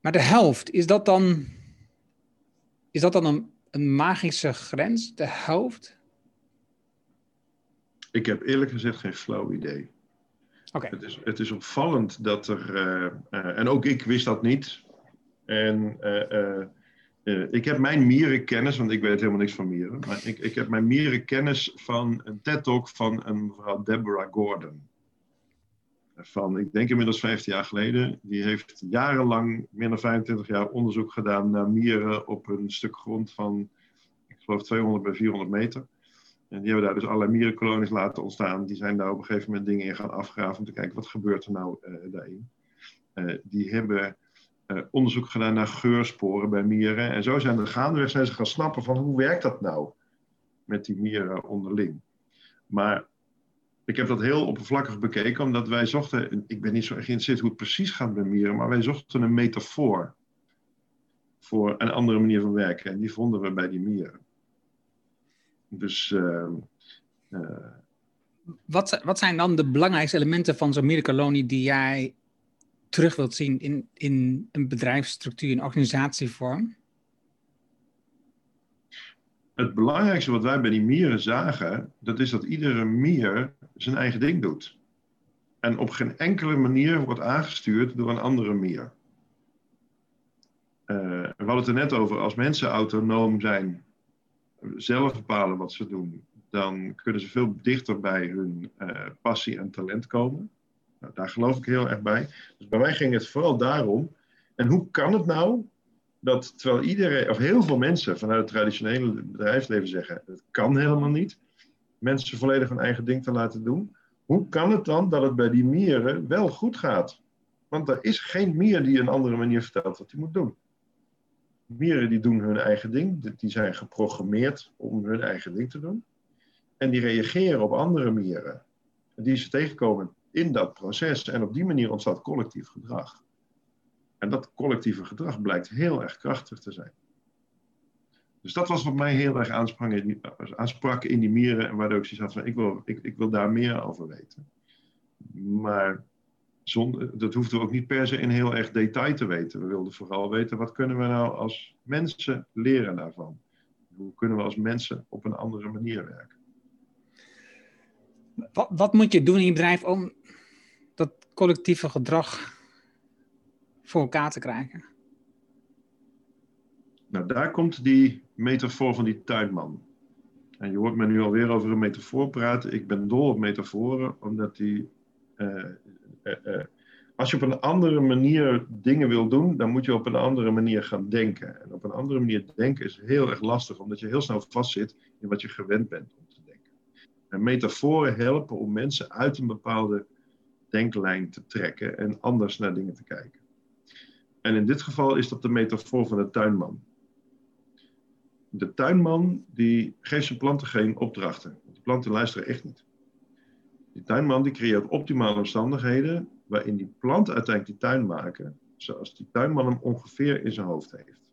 Speaker 1: Maar de helft, is dat dan, is dat dan een, een magische grens? De helft?
Speaker 3: Ik heb eerlijk gezegd geen flauw idee.
Speaker 1: Oké.
Speaker 3: Het, is, het is opvallend dat er, eh, eh, en ook ik wist dat niet. En eh, ik heb mijn mierenkennis, want ik weet helemaal niks van mieren, maar ik, ik heb mijn mierenkennis van een TED-talk van een mevrouw Deborah Gordon. Van, ik denk inmiddels 15 jaar geleden. Die heeft jarenlang, meer dan 25 jaar, onderzoek gedaan naar mieren op een stuk grond van, ik geloof 200 bij 400 meter. En die hebben daar dus allerlei mierenkolonies laten ontstaan. Die zijn daar op een gegeven moment dingen in gaan afgraven om te kijken wat gebeurt er nou uh, daarin. Uh, die hebben uh, onderzoek gedaan naar geursporen bij mieren. En zo zijn er gaandeweg zijn gaan snappen van hoe werkt dat nou met die mieren onderling. Maar ik heb dat heel oppervlakkig bekeken, omdat wij zochten, ik ben niet zo geïnteresseerd hoe het precies gaat bij mieren, maar wij zochten een metafoor voor een andere manier van werken. En die vonden we bij die mieren. Dus. Uh,
Speaker 1: wat, wat zijn dan de belangrijkste elementen van zo'n mierenkolonie die jij terug wilt zien in, in een bedrijfsstructuur, een organisatievorm?
Speaker 3: Het belangrijkste wat wij bij die mieren zagen, dat is dat iedere mier zijn eigen ding doet. En op geen enkele manier wordt aangestuurd door een andere mier. Uh, we hadden het er net over, als mensen autonoom zijn, zelf bepalen wat ze doen, dan kunnen ze veel dichter bij hun uh, passie en talent komen. Nou, daar geloof ik heel erg bij. Dus bij mij ging het vooral daarom. En hoe kan het nou dat terwijl iedereen, of heel veel mensen vanuit het traditionele bedrijfsleven zeggen: het kan helemaal niet, mensen volledig hun eigen ding te laten doen. Hoe kan het dan dat het bij die mieren wel goed gaat? Want er is geen mier die een andere manier vertelt wat hij moet doen. Mieren die doen hun eigen ding, die zijn geprogrammeerd om hun eigen ding te doen. En die reageren op andere mieren die ze tegenkomen in dat proces. En op die manier ontstaat collectief gedrag. En dat collectieve gedrag blijkt heel erg krachtig te zijn. Dus dat was wat mij heel erg aansprak in die, aansprak in die mieren. En waardoor ik zoiets had van, ik wil, ik, ik wil daar meer over weten. Maar zonder, dat hoefden we ook niet per se in heel erg detail te weten. We wilden vooral weten, wat kunnen we nou als mensen leren daarvan? Hoe kunnen we als mensen op een andere manier werken?
Speaker 1: Wat, wat moet je doen in je bedrijf om dat collectieve gedrag voor elkaar te krijgen?
Speaker 3: Nou, daar komt die metafoor van die tuinman. En je hoort me nu alweer over een metafoor praten. Ik ben dol op metaforen, omdat die. Uh, uh, uh, als je op een andere manier dingen wil doen, dan moet je op een andere manier gaan denken. En op een andere manier denken is heel erg lastig, omdat je heel snel vastzit in wat je gewend bent om te denken. En metaforen helpen om mensen uit een bepaalde denklijn te trekken en anders naar dingen te kijken. En in dit geval is dat de metafoor van de tuinman. De tuinman die geeft zijn planten geen opdrachten. De planten luisteren echt niet. Die tuinman die creëert optimale omstandigheden waarin die planten uiteindelijk die tuin maken zoals die tuinman hem ongeveer in zijn hoofd heeft.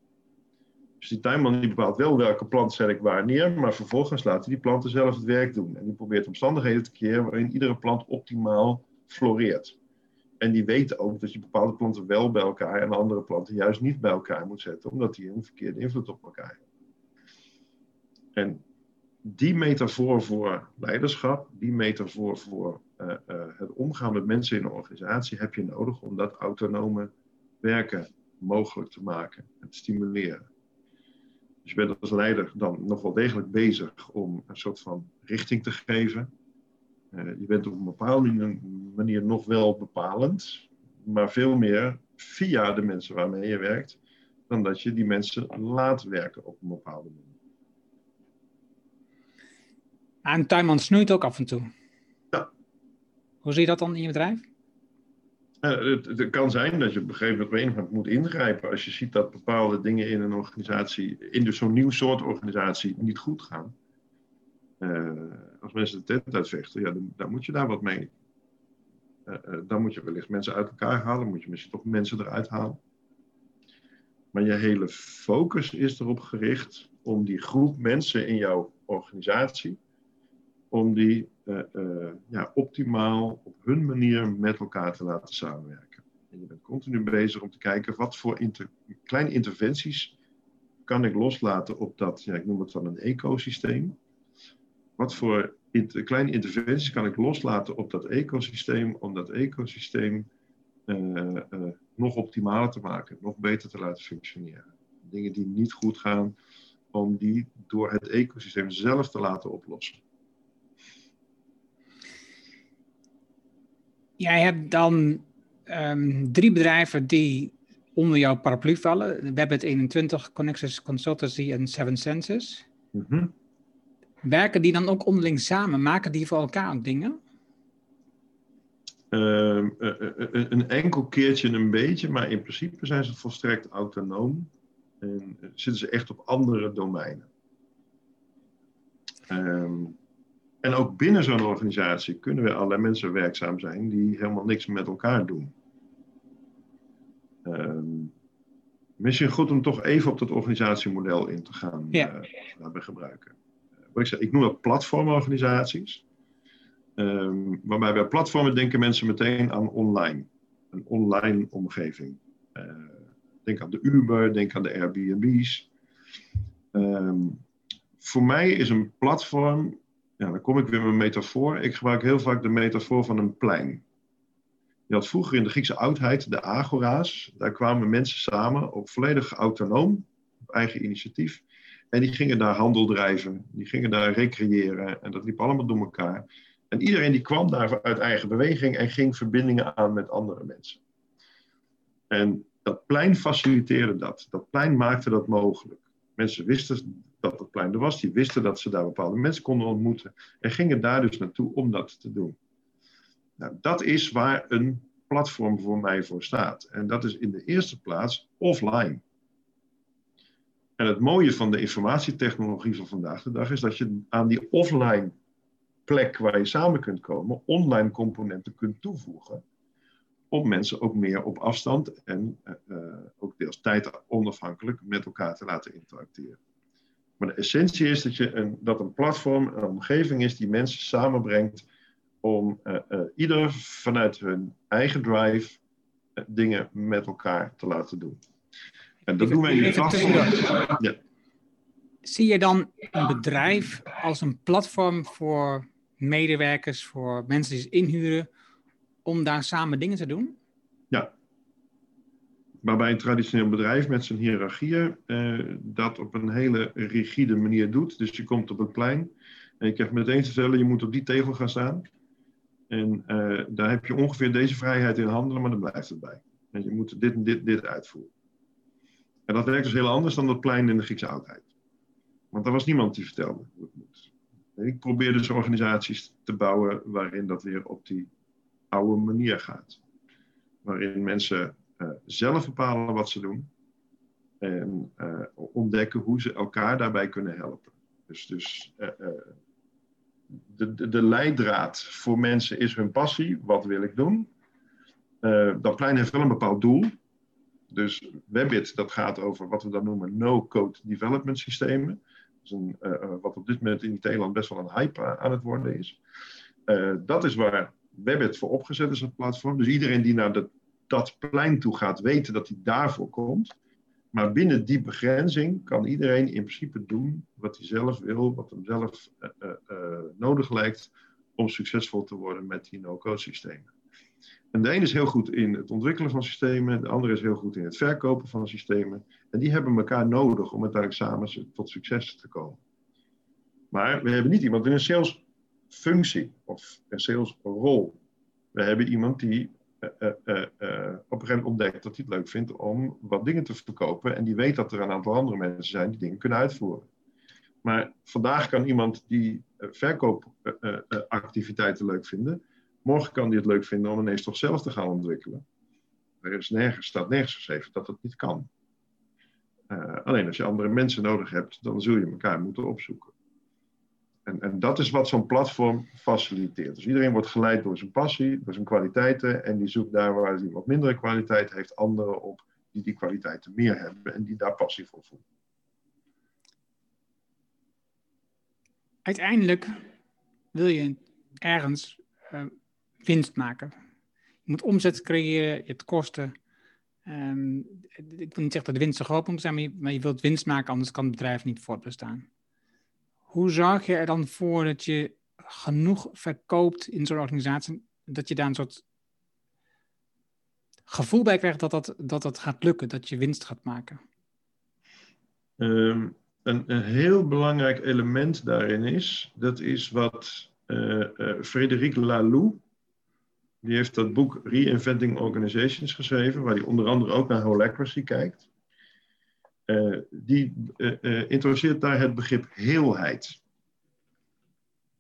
Speaker 3: Dus die tuinman die bepaalt wel welke plant zet ik waar neer, maar vervolgens laat hij die planten zelf het werk doen. En die probeert omstandigheden te creëren waarin iedere plant optimaal floreert. En die weten ook dat je bepaalde planten wel bij elkaar en andere planten juist niet bij elkaar moet zetten, omdat die een verkeerde invloed op elkaar hebben. En die metafoor voor leiderschap, die metafoor voor uh, uh, het omgaan met mensen in een organisatie, heb je nodig om dat autonome werken mogelijk te maken en te stimuleren. Dus je bent als leider dan nog wel degelijk bezig om een soort van richting te geven. Uh, je bent op een bepaalde manier nog wel bepalend, maar veel meer via de mensen waarmee je werkt, dan dat je die mensen laat werken op een bepaalde manier.
Speaker 1: En tuinman snoeit ook af en toe.
Speaker 3: Ja.
Speaker 1: Hoe zie je dat dan in je bedrijf?
Speaker 3: Uh, het, het, kan zijn dat je op een gegeven moment moet ingrijpen. Als je ziet dat bepaalde dingen in een organisatie, in dus zo'n nieuw soort organisatie, niet goed gaan. Uh, als mensen de tent uitvechten, ja, dan, dan, moet je daar wat mee. Uh, dan moet je wellicht mensen uit elkaar halen, moet je misschien toch mensen eruit halen. Maar je hele focus is erop gericht om die groep mensen in jouw organisatie, om die uh, ja, optimaal op hun manier met elkaar te laten samenwerken. En je bent continu bezig om te kijken wat voor kleine interventies kan ik loslaten op dat, ja, ik noem het dan een ecosysteem. Wat voor inter kleine interventies kan ik loslaten op dat ecosysteem om dat ecosysteem uh, nog optimaler te maken, nog beter te laten functioneren. Dingen die niet goed gaan, om die door het ecosysteem zelf te laten oplossen.
Speaker 1: Jij hebt dan um, drie bedrijven die onder jouw paraplu vallen. Webit 21, Connexus Consultancy en Seven Senses. Mm -hmm. Werken die dan ook onderling samen? Maken die voor elkaar ook dingen?
Speaker 3: Uh, een enkel keertje een beetje, maar in principe zijn ze volstrekt autonoom. En zitten ze echt op andere domeinen. Um, en ook binnen zo'n organisatie kunnen weer allerlei mensen werkzaam zijn die helemaal niks met elkaar doen. Um, misschien goed om toch even op dat organisatiemodel in te gaan ja. uh, gebruiken. Ik, noem dat platformorganisaties. Um, waarbij bij platformen denken mensen meteen aan online. Een online omgeving. Uh, denk aan de Uber, denk aan de Airbnb's. Um, voor mij is een platform ja, dan kom ik weer met een metafoor. Ik gebruik heel vaak de metafoor van een plein. Je had vroeger in de Griekse oudheid de agora's. Daar kwamen mensen samen, ook volledig autonoom, op eigen initiatief. En die gingen daar handel drijven, die gingen daar recreëren. En dat liep allemaal door elkaar. En iedereen die kwam daar uit eigen beweging en ging verbindingen aan met andere mensen. En dat plein faciliteerde dat. Dat plein maakte dat mogelijk. Mensen wisten dat het plein er was. Die wisten dat ze daar bepaalde mensen konden ontmoeten. En gingen daar dus naartoe om dat te doen. Nou, dat is waar een platform voor mij voor staat. En dat is in de eerste plaats offline. En het mooie van de informatietechnologie van vandaag de dag is dat je aan die offline plek waar je samen kunt komen, online componenten kunt toevoegen. Om mensen ook meer op afstand en uh, ook deels tijd onafhankelijk met elkaar te laten interacteren. Maar de essentie is dat, je een, dat een platform een omgeving is die mensen samenbrengt om uh, ieder vanuit hun eigen drive dingen met elkaar te laten doen. En dat doen wij in de platform. Ja.
Speaker 1: Zie je dan een bedrijf als een platform voor medewerkers, voor mensen die ze inhuren, om daar samen dingen te doen?
Speaker 3: Ja, waarbij een traditioneel bedrijf met zijn hiërarchieën uh, dat op een hele rigide manier doet. Dus je komt op een plein en je krijgt meteen te vertellen, je moet op die tegel gaan staan. En uh, daar heb je ongeveer deze vrijheid in handelen, maar dan blijft het bij. En je moet dit en dit, dit uitvoeren. En dat werkt dus heel anders dan dat plein in de Griekse oudheid. Want er was niemand die vertelde hoe het moet. ik probeer dus organisaties te bouwen waarin dat weer op die oude manier gaat. Waarin mensen uh, zelf bepalen wat ze doen. En uh, ontdekken hoe ze elkaar daarbij kunnen helpen. Dus, dus uh, de, de, de, leidraad voor mensen is hun passie. Wat wil ik doen? dat plein heeft wel een bepaald doel. Dus Webbit, dat gaat over wat we dan noemen no-code development systemen. Dat is een, wat op dit moment in Nederland best wel een hype aan het worden is. dat is waar Webbit voor opgezet is, het platform. Dus iedereen die naar dat plein toe gaat, weten dat hij daarvoor komt. Maar binnen die begrenzing kan iedereen in principe doen wat hij zelf wil, wat hem zelf nodig lijkt om succesvol te worden met die no-code systemen. En de ene is heel goed in het ontwikkelen van systemen, de andere is heel goed in het verkopen van systemen. En die hebben elkaar nodig om uiteindelijk samen tot succes te komen. Maar we hebben niet iemand in een salesfunctie of een salesrol. We hebben iemand die uh, uh, uh, op een gegeven moment ontdekt dat hij het leuk vindt om wat dingen te verkopen. En die weet dat er een aantal andere mensen zijn die dingen kunnen uitvoeren. Maar vandaag kan iemand die verkoopactiviteiten leuk vinden. Morgen kan die het leuk vinden om ineens toch zelf te gaan ontwikkelen. Er is nergens, staat nergens geschreven dat dat niet kan. alleen als je andere mensen nodig hebt, dan zul je elkaar moeten opzoeken. En, en dat is wat zo'n platform faciliteert. Dus iedereen wordt geleid door zijn passie, door zijn kwaliteiten. En die zoekt daar waar hij wat mindere kwaliteit heeft, anderen op die die kwaliteiten meer hebben en die daar passie voor voelen.
Speaker 1: Uiteindelijk wil je ergens uh, winst maken. Je moet omzet creëren, je hebt kosten. Um, ik wil niet zeggen dat de winst zo groot moet zijn, maar je, wilt winst maken, anders kan het bedrijf niet voortbestaan. Hoe zorg je er dan voor dat je genoeg verkoopt in zo'n organisatie, dat je daar een soort gevoel bij krijgt dat dat, dat gaat lukken, dat je winst gaat maken?
Speaker 3: Um, een, een, heel belangrijk element daarin is, dat is wat uh, uh, Laloux, die heeft dat boek Reinventing Organizations geschreven, waar hij onder andere ook naar holacracy kijkt. Uh, die introduceert daar het begrip heelheid.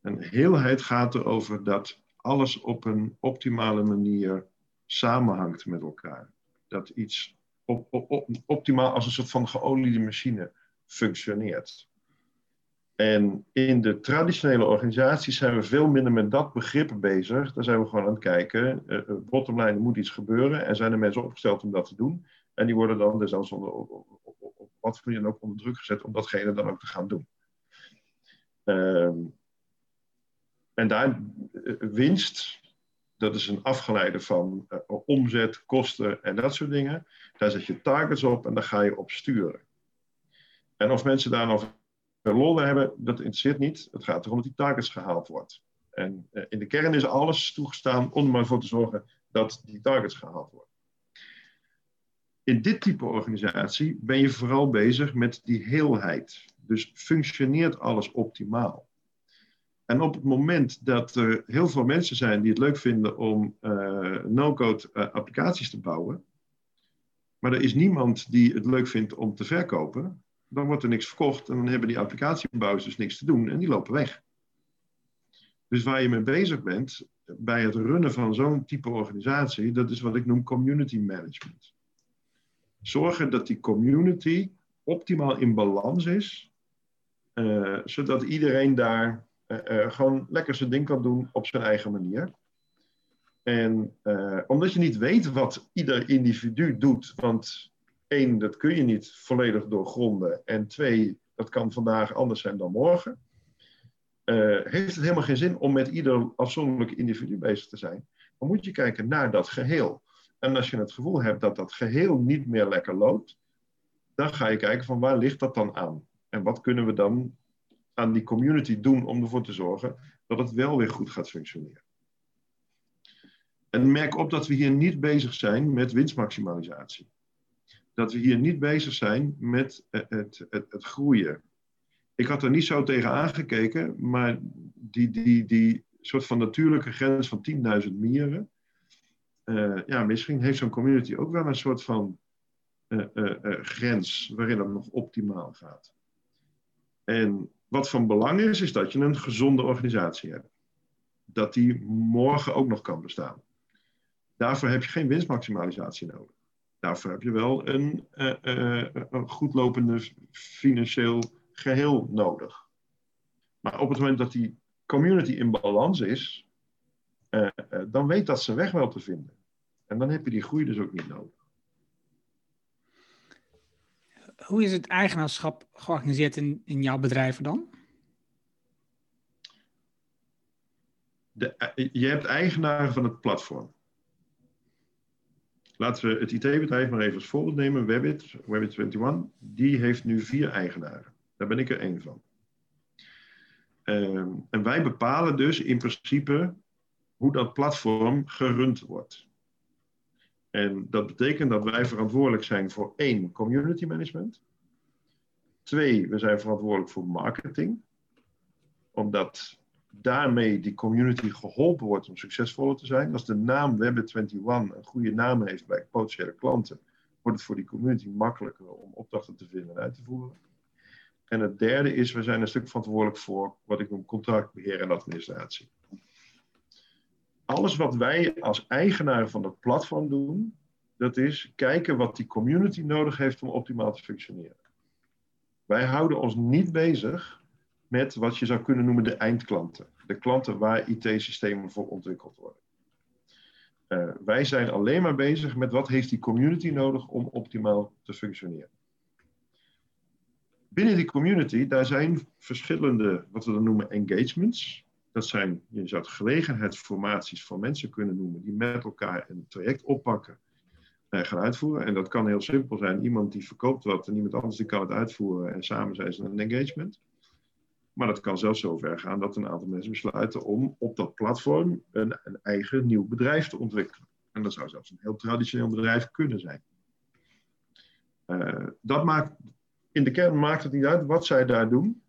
Speaker 3: En heelheid gaat erover dat alles op een optimale manier samenhangt met elkaar. Dat iets op, op, optimaal als een soort van geoliede machine functioneert. En in de traditionele organisaties zijn we veel minder met dat begrip bezig. Daar zijn we gewoon aan het kijken. Uh, bottomline, er moet iets gebeuren. En zijn er mensen opgesteld om dat te doen. En die worden dan dus onder, op, wat voor ook onder druk gezet om datgene dan ook te gaan doen. Uh, en daar uh, winst, dat is een afgeleide van omzet, kosten en dat soort dingen. Daar zet je targets op en daar ga je op sturen. En of mensen daar nog lol hebben, dat interesseert niet. Het gaat erom dat die targets gehaald wordt. En uh, in de kern is alles toegestaan om er maar voor te zorgen dat die targets gehaald worden. In dit type organisatie ben je vooral bezig met die heelheid. Dus functioneert alles optimaal. En op het moment dat er heel veel mensen zijn die het leuk vinden om uh, no-code uh, applicaties te bouwen, maar er is niemand die het leuk vindt om te verkopen, dan wordt er niks verkocht en dan hebben die applicatiebouwers dus niks te doen en die lopen weg. Dus waar je mee bezig bent bij het runnen van zo'n type organisatie, dat is wat ik noem community management. Zorgen dat die community optimaal in balans is, uh, zodat iedereen daar uh, uh, gewoon lekker zijn ding kan doen op zijn eigen manier. En omdat je niet weet wat ieder individu doet, want één, dat kun je niet volledig doorgronden. En twee, dat kan vandaag anders zijn dan morgen. Uh, heeft het helemaal geen zin om met ieder afzonderlijk individu bezig te zijn. Dan moet je kijken naar dat geheel. En als je het gevoel hebt dat dat geheel niet meer lekker loopt, dan ga je kijken van waar ligt dat dan aan? En wat kunnen we dan aan die community doen om ervoor te zorgen dat het wel weer goed gaat functioneren? En merk op dat we hier niet bezig zijn met winstmaximalisatie dat we hier niet bezig zijn met het, het, het, groeien. Ik had er niet zo tegen aangekeken, maar die, die, die soort van natuurlijke grens van 10.000 mieren. Uh, ja, misschien heeft zo'n community ook wel een soort van uh, grens waarin het nog optimaal gaat. En wat van belang is, is dat je een gezonde organisatie hebt. Dat die morgen ook nog kan bestaan. Daarvoor heb je geen winstmaximalisatie nodig. Daarvoor heb je wel een, uh, uh, een goedlopende financieel geheel nodig. Maar op het moment dat die community in balans is, uh, dan weet dat zijn weg wel te vinden. En dan heb je die groei dus ook niet nodig.
Speaker 1: Hoe is het eigenaarschap georganiseerd in, in jouw bedrijven dan?
Speaker 3: De, je hebt eigenaren van het platform. Laten we het IT-bedrijf maar even als voorbeeld nemen. Webbit, Webbit21, die heeft nu vier eigenaren. Daar ben ik er één van. Um, en wij bepalen dus in principe hoe dat platform gerund wordt. En dat betekent dat wij verantwoordelijk zijn voor één, community management. Twee, we zijn verantwoordelijk voor marketing. Omdat daarmee die community geholpen wordt om succesvoller te zijn. Als de naam Web21 een goede naam heeft bij potentiële klanten, wordt het voor die community makkelijker om opdrachten te vinden en uit te voeren. En het derde is, we zijn een stuk verantwoordelijk voor wat ik noem contractbeheer en administratie. Alles wat wij als eigenaar van het platform doen, dat is kijken wat die community nodig heeft om optimaal te functioneren. Wij houden ons niet bezig met wat je zou kunnen noemen de eindklanten. De klanten waar IT-systemen voor ontwikkeld worden. Uh, wij zijn alleen maar bezig met wat heeft die community nodig om optimaal te functioneren. Binnen die community, daar zijn verschillende, wat we dan noemen, engagements. Dat zijn, je zou het gelegenheidsformaties van mensen kunnen noemen, die met elkaar een traject oppakken en gaan uitvoeren. En dat kan heel simpel zijn. Iemand die verkoopt wat en iemand anders die kan het uitvoeren en samen zijn ze een engagement. Maar dat kan zelfs zover gaan dat een aantal mensen besluiten om op dat platform een, een eigen nieuw bedrijf te ontwikkelen. En dat zou zelfs een heel traditioneel bedrijf kunnen zijn. Uh, dat maakt, in de kern maakt het niet uit wat zij daar doen.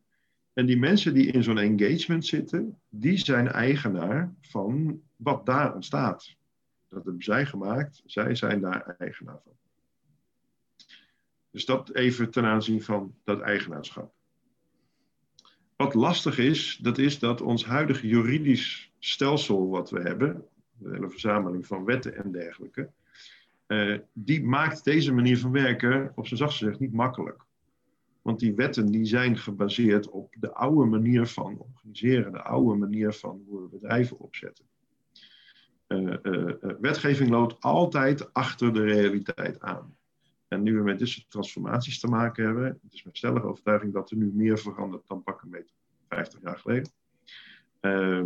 Speaker 3: En die mensen die in zo'n engagement zitten, die zijn eigenaar van wat daar ontstaat. Dat hebben zij gemaakt, zij zijn daar eigenaar van. Dus dat even ten aanzien van dat eigenaarschap. Wat lastig is, dat is dat ons huidige juridisch stelsel wat we hebben, de verzameling van wetten en dergelijke, uh, die maakt deze manier van werken, op zijn zachtst gezegd, niet makkelijk. Want die wetten die zijn gebaseerd op de oude manier van organiseren, de oude manier van hoe we bedrijven opzetten. Uh, uh, wetgeving loopt altijd achter de realiteit aan. En nu we met dit soort transformaties te maken hebben, het is mijn stellige overtuiging dat er nu meer verandert dan pakken met 50 jaar geleden. Uh,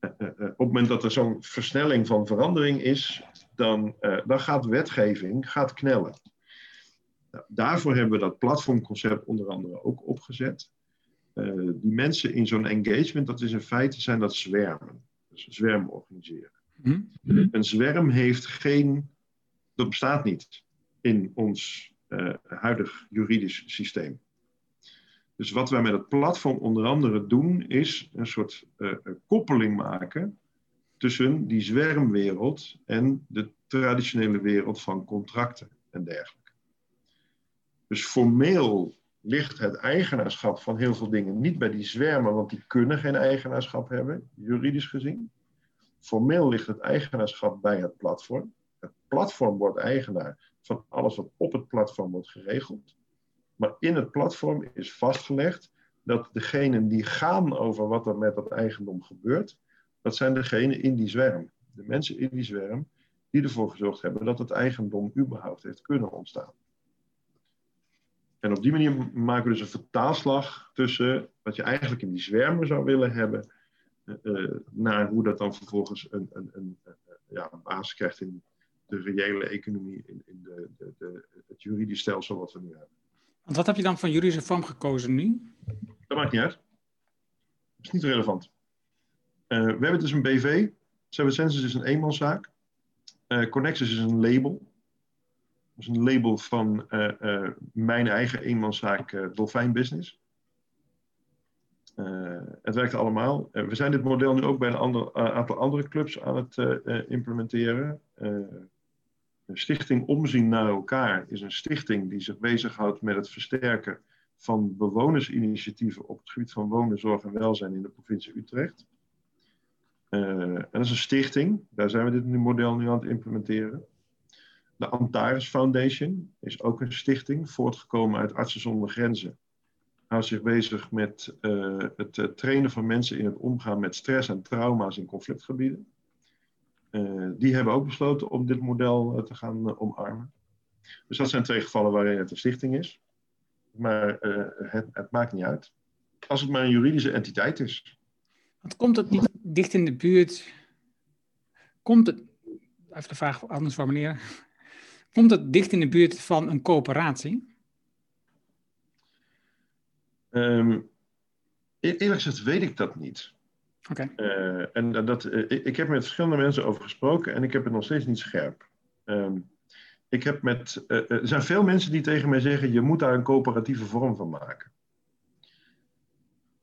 Speaker 3: op het moment dat er zo'n versnelling van verandering is, dan, dan gaat wetgeving gaat knellen. Nou, daarvoor hebben we dat platformconcept onder andere ook opgezet. Die mensen in zo'n engagement, dat is in feite zijn dat zwermen. Dus zwerm organiseren. Mm -hmm. Een zwerm heeft geen, dat bestaat niet in ons uh, huidig juridisch systeem. Dus wat wij met het platform onder andere doen, is een soort uh, koppeling maken tussen die zwermwereld en de traditionele wereld van contracten en dergelijke. Dus formeel ligt het eigenaarschap van heel veel dingen niet bij die zwermen, want die kunnen geen eigenaarschap hebben, juridisch gezien. Formeel ligt het eigenaarschap bij het platform. Het platform wordt eigenaar van alles wat op het platform wordt geregeld. Maar in het platform is vastgelegd dat degenen die gaan over wat er met dat eigendom gebeurt, dat zijn degenen in die zwerm. De mensen in die zwerm die ervoor gezorgd hebben dat het eigendom überhaupt heeft kunnen ontstaan. En op die manier maken we dus een vertaalslag tussen wat je eigenlijk in die zwermen zou willen hebben, uh, naar hoe dat dan vervolgens een, een, een, ja, basis krijgt in de reële economie, in, in de, de, de, het juridisch stelsel wat we nu hebben.
Speaker 1: Want wat heb je dan van juridische vorm gekozen nu?
Speaker 3: Dat maakt niet uit. Dat is niet relevant. Uh, we hebben dus een BV. Seven Senses is een eenmanszaak. Uh, Connexus is een label. Dat is een label van uh, mijn eigen eenmanszaak Dolfijn Business. het werkt allemaal. we zijn dit model nu ook bij een ander, aantal andere clubs aan het implementeren. De stichting Omzien naar elkaar is een stichting die zich bezighoudt met het versterken van bewonersinitiatieven op het gebied van wonen, zorg en welzijn in de provincie Utrecht. Uh, en dat is een stichting, daar zijn we dit model nu aan het implementeren. De Antares Foundation is ook een stichting, voortgekomen uit Artsen zonder Grenzen. Houdt zich bezig met uh, het uh, trainen van mensen in het omgaan met stress en trauma's in conflictgebieden. Uh, die hebben ook besloten om dit model uh, te gaan uh, omarmen. Dus dat zijn twee gevallen waarin het een stichting is. Maar het, het, maakt niet uit. Als het maar een juridische entiteit is.
Speaker 1: Want komt het niet dicht in de buurt? Komt het, even de vraag anders formuleren. Komt het dicht in de buurt van een coöperatie?
Speaker 3: Um, eerlijk gezegd weet ik dat niet. Uh, en dat, uh, ik heb met verschillende mensen over gesproken en ik heb het nog steeds niet scherp. Um, ik heb met, uh, er zijn veel mensen die tegen mij zeggen: je moet daar een coöperatieve vorm van maken.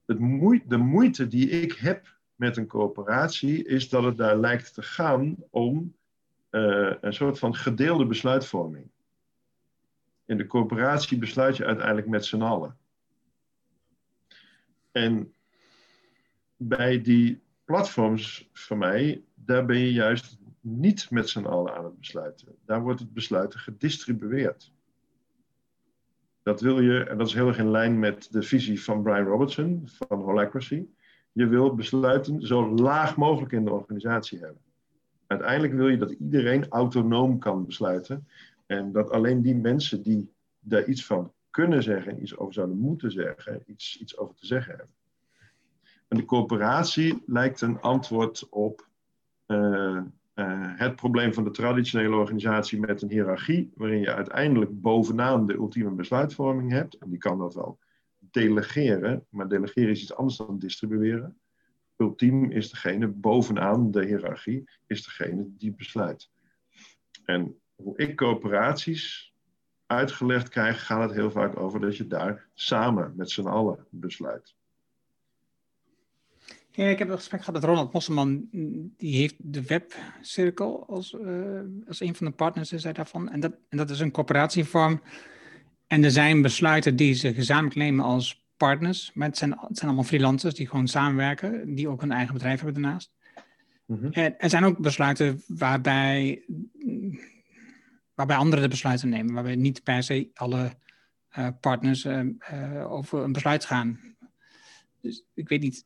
Speaker 3: Moeite, de moeite die ik heb met een coöperatie is dat het daar lijkt te gaan om een soort van gedeelde besluitvorming. In de coöperatie besluit je uiteindelijk met z'n allen. En bij die platforms van mij, daar ben je juist niet met z'n allen aan het besluiten. Daar wordt het besluiten gedistribueerd. Dat wil je, en dat is heel erg in lijn met de visie van Brian Robertson van Holacracy. Je wil besluiten zo laag mogelijk in de organisatie hebben. Uiteindelijk wil je dat iedereen autonoom kan besluiten. En dat alleen die mensen die daar iets van kunnen zeggen, iets over zouden moeten zeggen, iets, iets over te zeggen hebben. En de coöperatie lijkt een antwoord op uh, uh, het probleem van de traditionele organisatie met een hiërarchie, waarin je uiteindelijk bovenaan de ultieme besluitvorming hebt. En die kan dat wel delegeren, maar delegeren is iets anders dan distribueren. Ultiem is degene bovenaan de hiërarchie, is degene die besluit. En hoe ik coöperaties uitgelegd krijg, gaat het heel vaak over dat je daar samen met z'n allen besluit.
Speaker 1: Ja, ik heb een gesprek gehad met Ronald Mosselman. Die heeft de webcirkel als, uh, als een van de partners is hij daarvan. En dat, en dat is een coöperatievorm. En er zijn besluiten die ze gezamenlijk nemen als partners. Maar het zijn, het zijn allemaal freelancers die gewoon samenwerken. Die ook een eigen bedrijf hebben daarnaast. Mm En er zijn ook besluiten waarbij, waarbij anderen de besluiten nemen. Waarbij niet per se alle uh, partners uh, over een besluit gaan. Dus ik weet niet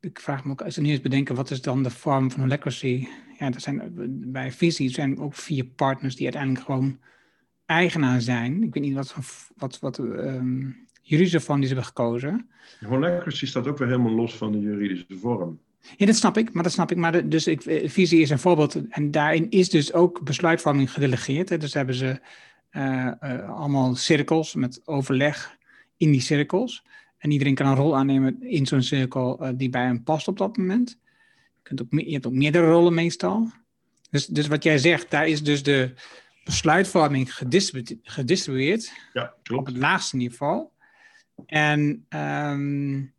Speaker 1: ik vraag me ook, als we nu eens bedenken, wat is dan de vorm van holacracy? Ja, er zijn, bij Visie zijn ook vier partners die uiteindelijk gewoon eigenaar zijn. Ik weet niet wat, wat, wat um, juridische vorm die ze hebben gekozen.
Speaker 3: Holacracy staat ook weer helemaal los van de juridische vorm.
Speaker 1: Ja, dat snap ik, maar dat snap ik. Maar de, dus ik, Visie is een voorbeeld en daarin is dus ook besluitvorming gedelegeerd. Hè. Dus hebben ze uh, uh, allemaal cirkels met overleg in die cirkels. En iedereen kan een rol aannemen in zo'n cirkel uh, die bij hem past op dat moment. Je, kunt ook, je hebt ook meerdere rollen meestal. Dus, dus wat jij zegt, daar is dus de besluitvorming gedistribu gedistribueerd.
Speaker 3: Ja, klopt.
Speaker 1: Op het laagste niveau. En, um,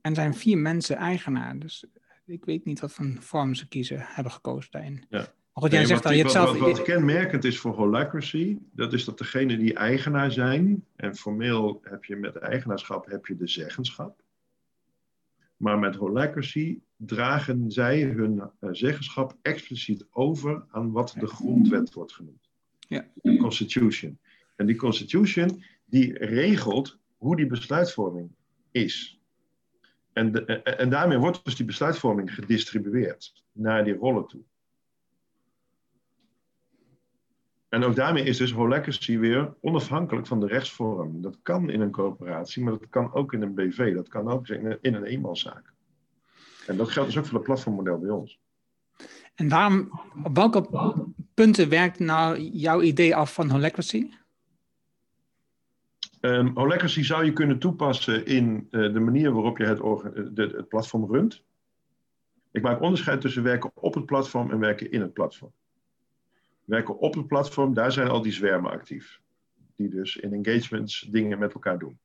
Speaker 1: en zijn vier mensen eigenaar. Dus ik weet niet wat voor vorm ze kiezen, hebben gekozen daarin.
Speaker 3: Ja.
Speaker 1: Goed, jij
Speaker 3: nee,
Speaker 1: zegt
Speaker 3: wat,
Speaker 1: al, je
Speaker 3: wat,
Speaker 1: hebt zelf...
Speaker 3: wat, wat kenmerkend is voor holacracy, dat is dat degenen die eigenaar zijn, en formeel heb je met eigenaarschap heb je de zeggenschap, maar met holacracy dragen zij hun uh, zeggenschap expliciet over aan wat de grondwet wordt genoemd.
Speaker 1: Ja.
Speaker 3: De constitution. En die constitution die regelt hoe die besluitvorming is. En, de, en daarmee wordt dus die besluitvorming gedistribueerd naar die rollen toe. En ook daarmee is dus holacracy weer onafhankelijk van de rechtsvorm. Dat kan in een coöperatie, maar dat kan ook in een BV. Dat kan ook in een, in een eenmanszaak. En dat geldt dus ook voor het platformmodel bij ons.
Speaker 1: En waarom, op welke punten werkt nou jouw idee af van holacracy?
Speaker 3: Um, holacracy zou je kunnen toepassen in uh, de manier waarop je het, de, het platform runt. Ik maak onderscheid tussen werken op het platform en werken in het platform werken op het platform, daar zijn al die zwermen actief. Die dus in engagements dingen met elkaar doen.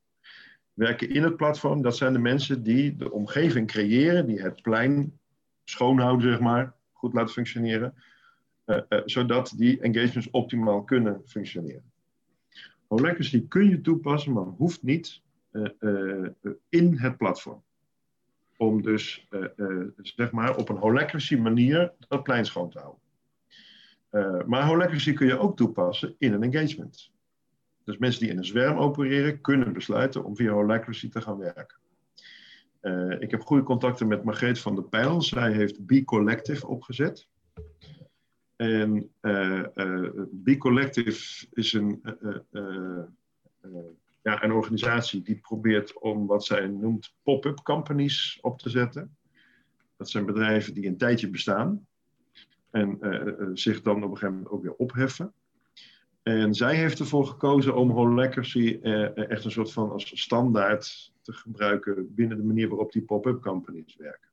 Speaker 3: Werken in het platform, dat zijn de mensen die de omgeving creëren, die het plein schoonhouden, zeg maar, goed laten functioneren, uh, uh, zodat die engagements optimaal kunnen functioneren. Holacracy kun je toepassen, maar hoeft niet uh, in het platform. Om dus, zeg maar, op een holacracy manier dat plein schoon te houden. Uh, maar holacracy kun je ook toepassen in een engagement. Dus mensen die in een zwerm opereren, kunnen besluiten om via holacracy te gaan werken. Uh, ik heb goede contacten met Margreet van der Pijl. Zij heeft B Collective opgezet. En uh, B Collective is een, ja, een organisatie die probeert om wat zij noemt pop-up companies op te zetten. Dat zijn bedrijven die een tijdje bestaan en uh, zich dan op een gegeven moment ook weer opheffen. En zij heeft ervoor gekozen om holacracy uh, echt een soort van als standaard te gebruiken binnen de manier waarop die pop-up companies werken.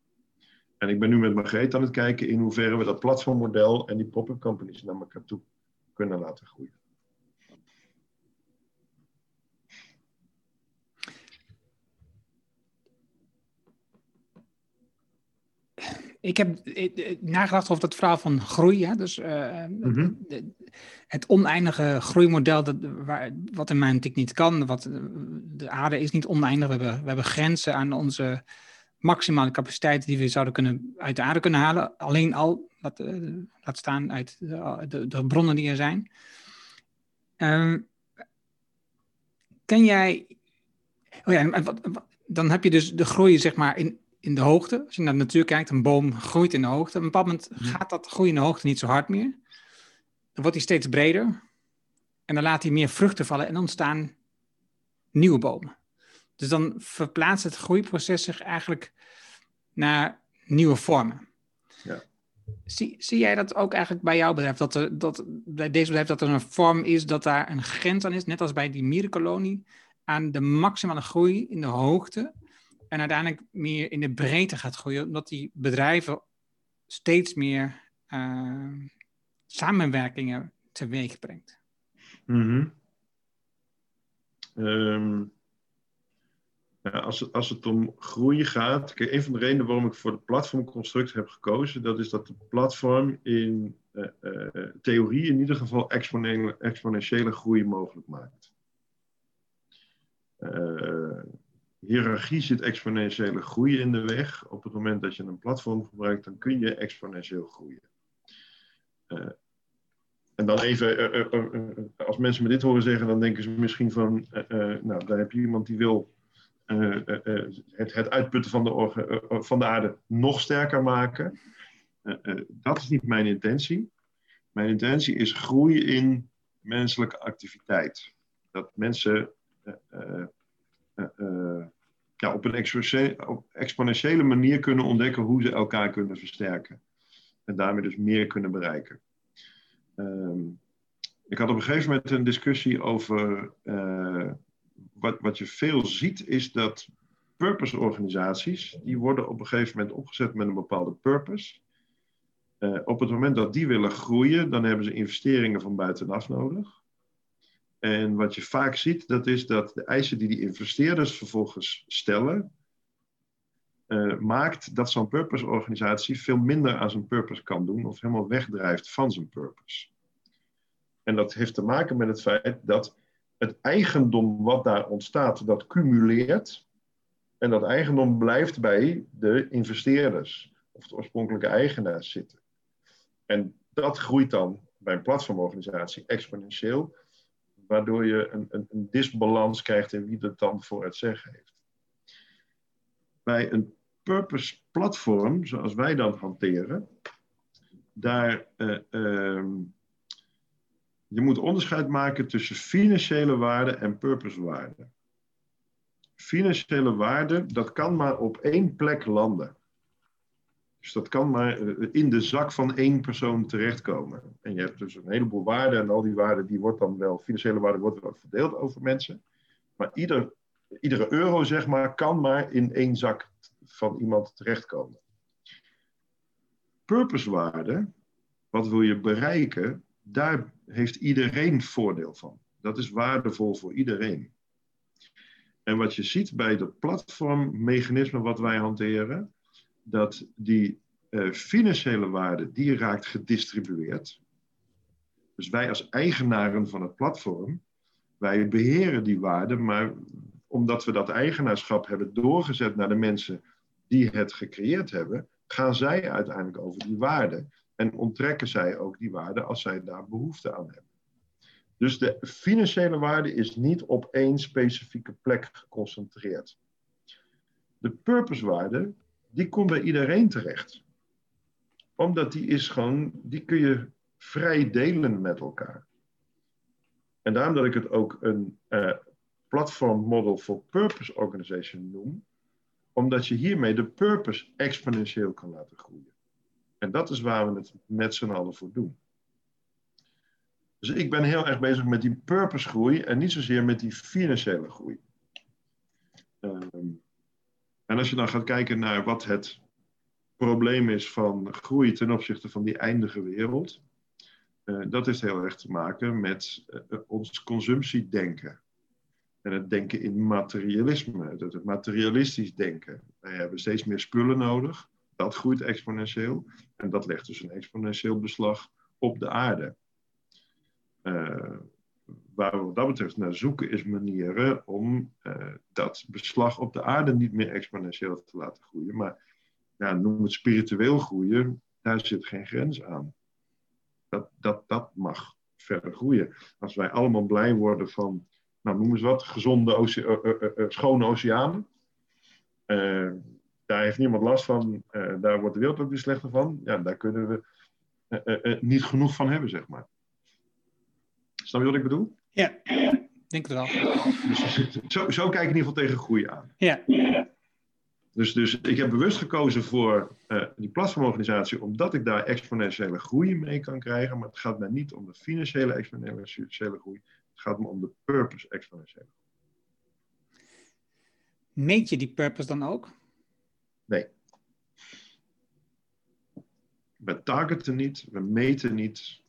Speaker 3: En ik ben nu met Margreet aan het kijken in hoeverre we dat platformmodel en die pop-up companies naar elkaar toe kunnen laten groeien.
Speaker 1: Ik heb nagedacht over dat verhaal van groei. Hè? Dus uh, mm-hmm. de, het oneindige groeimodel, dat, waar, wat in mijn natuurlijk niet kan. Wat, de aarde is niet oneindig. We hebben, we hebben grenzen aan onze maximale capaciteit die we zouden kunnen uit de aarde kunnen halen. Alleen al, laat, uh, laat staan uit de, de, de, bronnen die er zijn. Uh, ken jij... Oh ja, wat, dan heb je dus de groei zeg maar in in de hoogte. Als je naar de natuur kijkt, een boom groeit in de hoogte. Op een bepaald moment gaat dat groeien in de hoogte niet zo hard meer. Dan wordt hij steeds breder. En dan laat hij meer vruchten vallen en dan staan nieuwe bomen. Dus dan verplaatst het groeiproces zich eigenlijk naar nieuwe vormen.
Speaker 3: Ja.
Speaker 1: Zie, zie jij dat ook eigenlijk bij jouw bedrijf? Dat, er, dat bij deze bedrijf dat er een vorm is, dat daar een grens aan is, net als bij die mierenkolonie, aan de maximale groei in de hoogte en uiteindelijk meer in de breedte gaat groeien, omdat die bedrijven steeds meer uh, samenwerkingen teweeg brengt.
Speaker 3: Mm ja, als, het, als het om groei gaat. Kijk, een van de redenen waarom ik voor de platformconstruct heb gekozen, dat is dat de platform in uh, uh, theorie in ieder geval exponentiële, exponentiële groei mogelijk maakt. Uh, hiërarchie zit exponentiële groei in de weg. Op het moment dat je een platform gebruikt, dan kun je exponentieel groeien. en dan even, als mensen me dit horen zeggen, dan denken ze misschien van, nou, daar heb je iemand die wil eh, eh, eh, het, het, uitputten van de, van de aarde nog sterker maken. dat is niet mijn intentie. Mijn intentie is groei in menselijke activiteit. Dat mensen ja, op een exponentiële manier kunnen ontdekken hoe ze elkaar kunnen versterken. En daarmee dus meer kunnen bereiken. Ehm, ik had op een gegeven moment een discussie over wat, wat je veel ziet is dat purpose-organisaties, die worden op een gegeven moment opgezet met een bepaalde purpose. Uh, op het moment dat die willen groeien, dan hebben ze investeringen van buitenaf nodig. En wat je vaak ziet, dat is dat de eisen die die investeerders vervolgens stellen, uh, maakt dat zo'n purpose-organisatie veel minder aan zijn purpose kan doen of helemaal wegdrijft van zijn purpose. En dat heeft te maken met het feit dat het eigendom wat daar ontstaat, dat cumuleert. En dat eigendom blijft bij de investeerders of de oorspronkelijke eigenaars zitten. En dat groeit dan bij een platformorganisatie exponentieel, waardoor je een, een, een disbalans krijgt in wie het dan voor het zeggen heeft. Bij een purpose platform, zoals wij dat hanteren, daar uh, je moet onderscheid maken tussen financiële waarde en purposewaarde. Financiële waarde, dat kan maar op één plek landen. Dus dat kan maar eh, in de zak van één persoon terechtkomen. En je hebt dus een heleboel waarden en al die waarden, die wordt dan wel, financiële waarde wordt wel verdeeld over mensen. Maar ieder, iedere euro, zeg maar, kan maar in één zak van iemand terechtkomen. Purposewaarde, wat wil je bereiken, daar heeft iedereen voordeel van. Dat is waardevol voor iedereen. En wat je ziet bij de platformmechanismen wat wij hanteren, dat die uh, financiële waarde, die raakt gedistribueerd. Dus wij als eigenaren van het platform, wij beheren die waarde, maar omdat we dat eigenaarschap hebben doorgezet naar de mensen die het gecreëerd hebben, gaan zij uiteindelijk over die waarde. En onttrekken zij ook die waarde als zij daar behoefte aan hebben. Dus de financiële waarde is niet op één specifieke plek geconcentreerd. De purposewaarde, die komt bij iedereen terecht. Omdat die is gewoon, die kun je vrij delen met elkaar. En daarom dat ik het ook een uh, platform model for purpose organization noem. Omdat je hiermee de purpose exponentieel kan laten groeien. En dat is waar we het met z'n allen voor doen. Dus ik ben heel erg bezig met die purpose groei en niet zozeer met die financiële groei. Um, en als je dan gaat kijken naar wat het probleem is van groei ten opzichte van die eindige wereld, uh, dat heeft heel erg te maken met uh, ons consumptiedenken. En het denken in materialisme, het, het materialistisch denken. Wij hebben steeds meer spullen nodig dat groeit exponentieel. En dat legt dus een exponentieel beslag op de aarde. Uh, waar we wat dat betreft naar zoeken is manieren om uh, dat beslag op de aarde niet meer exponentieel te laten groeien. Maar noem het spiritueel groeien, daar zit geen grens aan. Dat, dat, dat mag verder groeien. Als wij allemaal blij worden van, nou noem eens wat, gezonde, oce uh, schone oceanen daar heeft niemand last van, daar wordt de wereld ook weer slechter van. Ja, daar kunnen we niet genoeg van hebben, zeg maar. Snap je wat ik bedoel?
Speaker 1: Ja, denk het wel.
Speaker 3: Dus zo, zo kijk ik in ieder geval tegen groei aan.
Speaker 1: Ja.
Speaker 3: Dus, dus ik heb bewust gekozen voor uh, die platformorganisatie, omdat ik daar exponentiële groei mee kan krijgen. Maar het gaat mij niet om de financiële exponentiële groei. Het gaat me om de purpose exponentiële groei.
Speaker 1: Meet je die purpose dan ook?
Speaker 3: Nee. We targeten niet, we meten niet.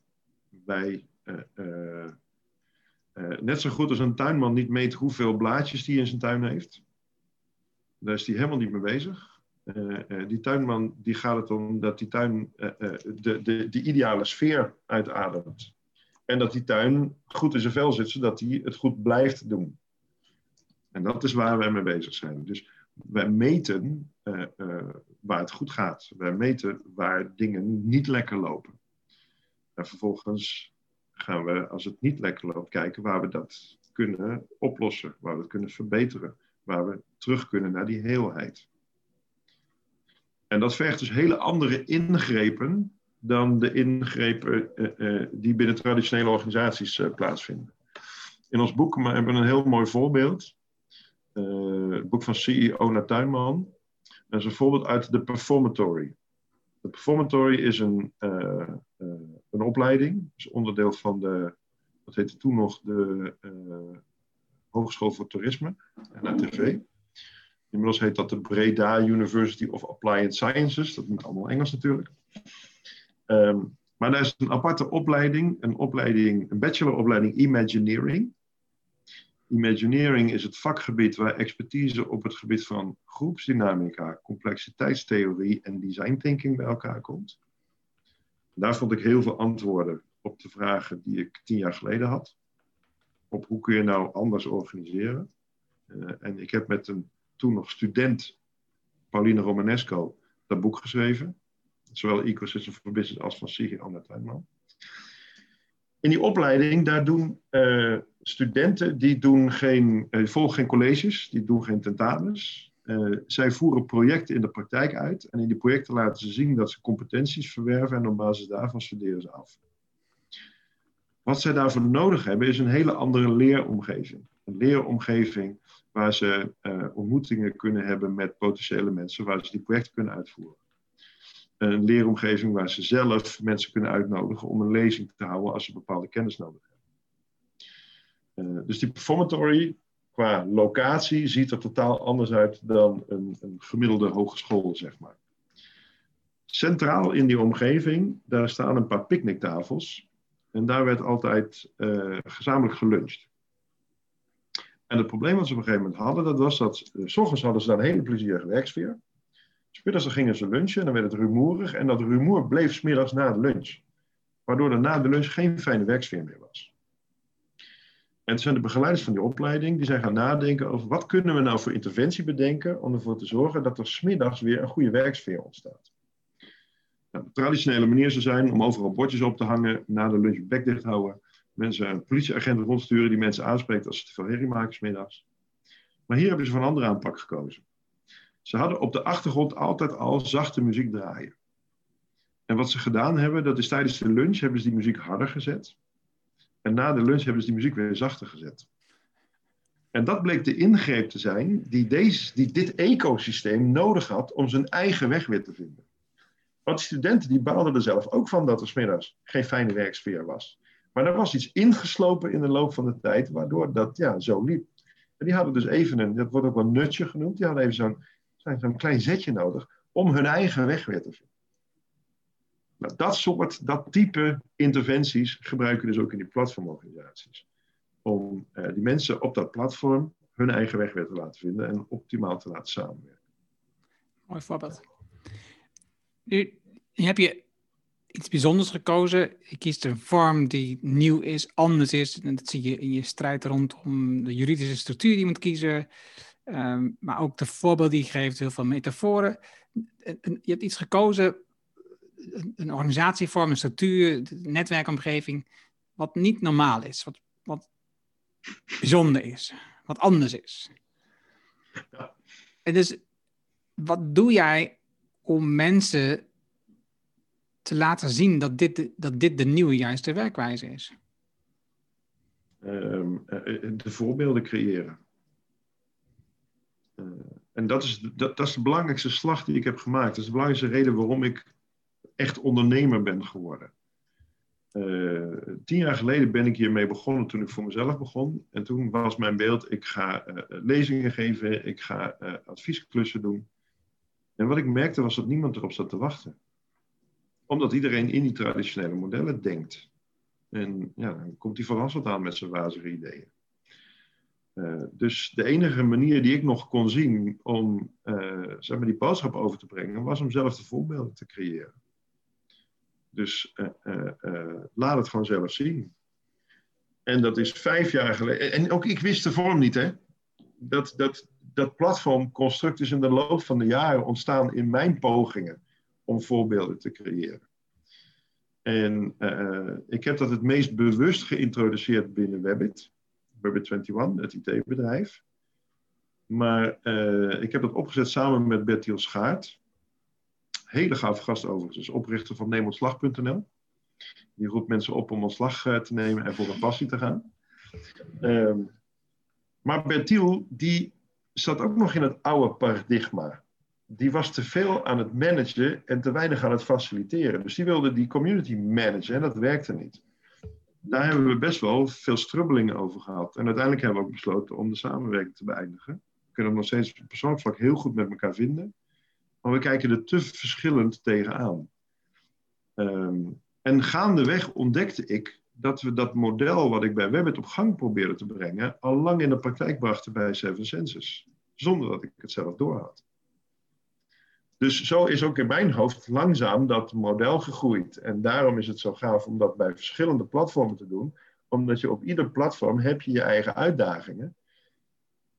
Speaker 3: Wij, uh, uh, net zo goed als een tuinman niet meet hoeveel blaadjes die in zijn tuin heeft daar is hij helemaal niet mee bezig. Uh, uh, die tuinman die gaat het om dat die tuin de, de, de ideale sfeer uitademt. En dat die tuin goed in zijn vel zit, zodat hij het goed blijft doen. En dat is waar wij mee bezig zijn. Dus wij meten waar het goed gaat. Wij meten waar dingen niet lekker lopen. En vervolgens gaan we, als het niet lekker loopt, kijken waar we dat kunnen oplossen, waar we het kunnen verbeteren waar we terug kunnen naar die heelheid. En dat vergt dus hele andere ingrepen dan de ingrepen uh, uh, die binnen traditionele organisaties uh, plaatsvinden. In ons boek hebben we een heel mooi voorbeeld. het boek van CEO naar Tuinman. Dat is een voorbeeld uit de Performatory. De Performatory is een, een opleiding, is onderdeel van de, wat heette toen nog, de Hogeschool voor Toerisme, NATV. Inmiddels heet dat de Breda University of Applied Sciences. Dat moet allemaal Engels natuurlijk. Um, maar daar is een aparte opleiding, een, opleiding, een bacheloropleiding Imagineering. Imagineering is het vakgebied waar expertise op het gebied van groepsdynamica, complexiteitstheorie en design thinking bij elkaar komt. Daar vond ik heel veel antwoorden op de vragen die ik tien jaar geleden had op hoe kun je nou anders organiseren. Uh, en ik heb met een toen nog student, Pauline Romanesco, dat boek geschreven. Zowel Ecosystem for Business als van Sigrid Anna Tuinman. In die opleiding, daar doen uh, studenten, die doen geen, uh, volgen geen colleges, die doen geen tentamens. Uh, zij voeren projecten in de praktijk uit. En in die projecten laten ze zien dat ze competenties verwerven en op basis daarvan studeren ze af. Wat zij daarvoor nodig hebben is een hele andere leeromgeving. Een leeromgeving waar ze uh, ontmoetingen kunnen hebben met potentiële mensen, waar ze die projecten kunnen uitvoeren. Een leeromgeving waar ze zelf mensen kunnen uitnodigen om een lezing te houden als ze bepaalde kennis nodig hebben. Uh, dus die performatory qua locatie ziet er totaal anders uit dan een, een gemiddelde hogeschool, zeg maar. Centraal in die omgeving, daar staan een paar picknicktafels en daar werd altijd uh, gezamenlijk geluncht. En het probleem wat ze op een gegeven moment hadden, dat was dat, uh, s ochtends hadden ze daar een hele plezierige werksfeer. Smiddags dan gingen ze lunchen en dan werd het rumoerig. En dat rumoer bleef smiddags na de lunch. Waardoor er na de lunch geen fijne werksfeer meer was. En het zijn de begeleiders van die opleiding die zijn gaan nadenken over wat kunnen we nou voor interventie bedenken om ervoor te zorgen dat er smiddags weer een goede werksfeer ontstaat. Nou, de traditionele manier zou zijn om overal bordjes op te hangen, na de lunch bek dicht houden, mensen een politieagent rondsturen die mensen aanspreekt als ze te veel herrie maken smiddags. Maar hier hebben ze een andere aanpak gekozen. Ze hadden op de achtergrond altijd al zachte muziek draaien. En wat ze gedaan hebben, dat is tijdens de lunch hebben ze die muziek harder gezet. En na de lunch hebben ze die muziek weer zachter gezet. En dat bleek de ingreep te zijn die, deze, die dit ecosysteem nodig had om zijn eigen weg weer te vinden. Want studenten die baalden er zelf ook van dat er smiddags geen fijne werksfeer was. Maar er was iets ingeslopen in de loop van de tijd, waardoor dat ja, zo liep. En die hadden dus even een, dat wordt ook wel nutje genoemd, die hadden even zo'n zo'n klein zetje nodig om hun eigen weg weer te vinden. Nou, dat soort, dat type interventies gebruiken dus ook in die platformorganisaties. Om uh, die mensen op dat platform hun eigen weg weer te laten vinden en optimaal te laten samenwerken.
Speaker 1: Mooi voorbeeld. Nu heb je iets bijzonders gekozen. Je kiest een vorm die nieuw is, anders is. En dat zie je in je strijd rondom de juridische structuur die je moet kiezen. Um, maar ook de voorbeeld die je geeft, heel veel metaforen. En, en je hebt iets gekozen, een, organisatievorm, een structuur, een netwerkomgeving, wat niet normaal is, wat, wat bijzonder is, wat anders is. Ja. En dus wat doe jij om mensen te laten zien dat dit, dat dit de nieuwe juiste werkwijze is?
Speaker 3: Ehm, de voorbeelden creëren. en dat is, dat, dat is de belangrijkste slag die ik heb gemaakt. Dat is de belangrijkste reden waarom ik echt ondernemer ben geworden. Uh, tien jaar geleden ben ik hiermee begonnen toen ik voor mezelf begon. En toen was mijn beeld, ik ga uh, lezingen geven, ik ga adviesklussen doen. En wat ik merkte was dat niemand erop zat te wachten. Omdat iedereen in die traditionele modellen denkt. En ja, dan komt hij verrassend aan met zijn wazige ideeën. dus de enige manier die ik nog kon zien om zeg maar die boodschap over te brengen, was om zelf de voorbeelden te creëren. Dus uh, uh, laat het gewoon zelf zien. En dat is vijf jaar geleden. En ook ik wist de vorm niet, hè? Dat, dat, dat platformconstruct is in de loop van de jaren ontstaan in mijn pogingen om voorbeelden te creëren. En ik heb dat het meest bewust geïntroduceerd binnen Webbit, Webbit21, het IT-bedrijf. Maar ik heb dat opgezet samen met Bertiel Schaart hele gave gast overigens, is oprichter van neemontslag.nl. Die roept mensen op om ontslag eh, te nemen en voor een passie te gaan. Ehm, maar Bertiel, die zat ook nog in het oude paradigma. Die was te veel aan het managen en te weinig aan het faciliteren. Dus die wilde die community managen en dat werkte niet. Daar hebben we best wel veel strubbelingen over gehad. En uiteindelijk hebben we ook besloten om de samenwerking te beëindigen. We kunnen nog steeds op persoonlijk vlak heel goed met elkaar vinden. Maar we kijken er te verschillend tegenaan. Um, en gaandeweg ontdekte ik dat we dat model wat ik bij Webbit op gang probeerde te brengen, al lang in de praktijk brachten bij Seven Senses. Zonder dat ik het zelf doorhad. Dus zo is ook in mijn hoofd langzaam dat model gegroeid. En daarom is het zo gaaf om dat bij verschillende platformen te doen. Omdat je op ieder platform heb je je eigen uitdagingen.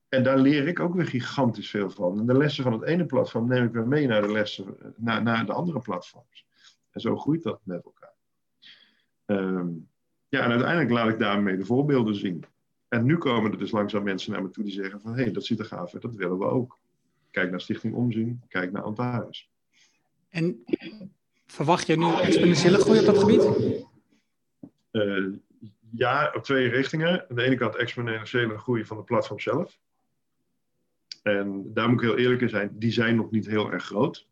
Speaker 3: En daar leer ik ook weer gigantisch veel van. En de lessen van het ene platform neem ik weer mee naar de lessen naar, naar de andere platforms. En zo groeit dat met elkaar. Um, ja, en uiteindelijk laat ik daarmee de voorbeelden zien. En nu komen er dus langzaam mensen naar me toe die zeggen van... hé, hey, dat ziet er gaaf uit, dat willen we ook. Kijk naar Stichting Omzien, kijk naar Antares.
Speaker 1: En verwacht je nu exponentiële groei op dat gebied?
Speaker 3: Uh, ja, op twee richtingen. Aan de ene kant exponentiële groei van de platform zelf. En daar moet ik heel eerlijk in zijn, die zijn nog niet heel erg groot.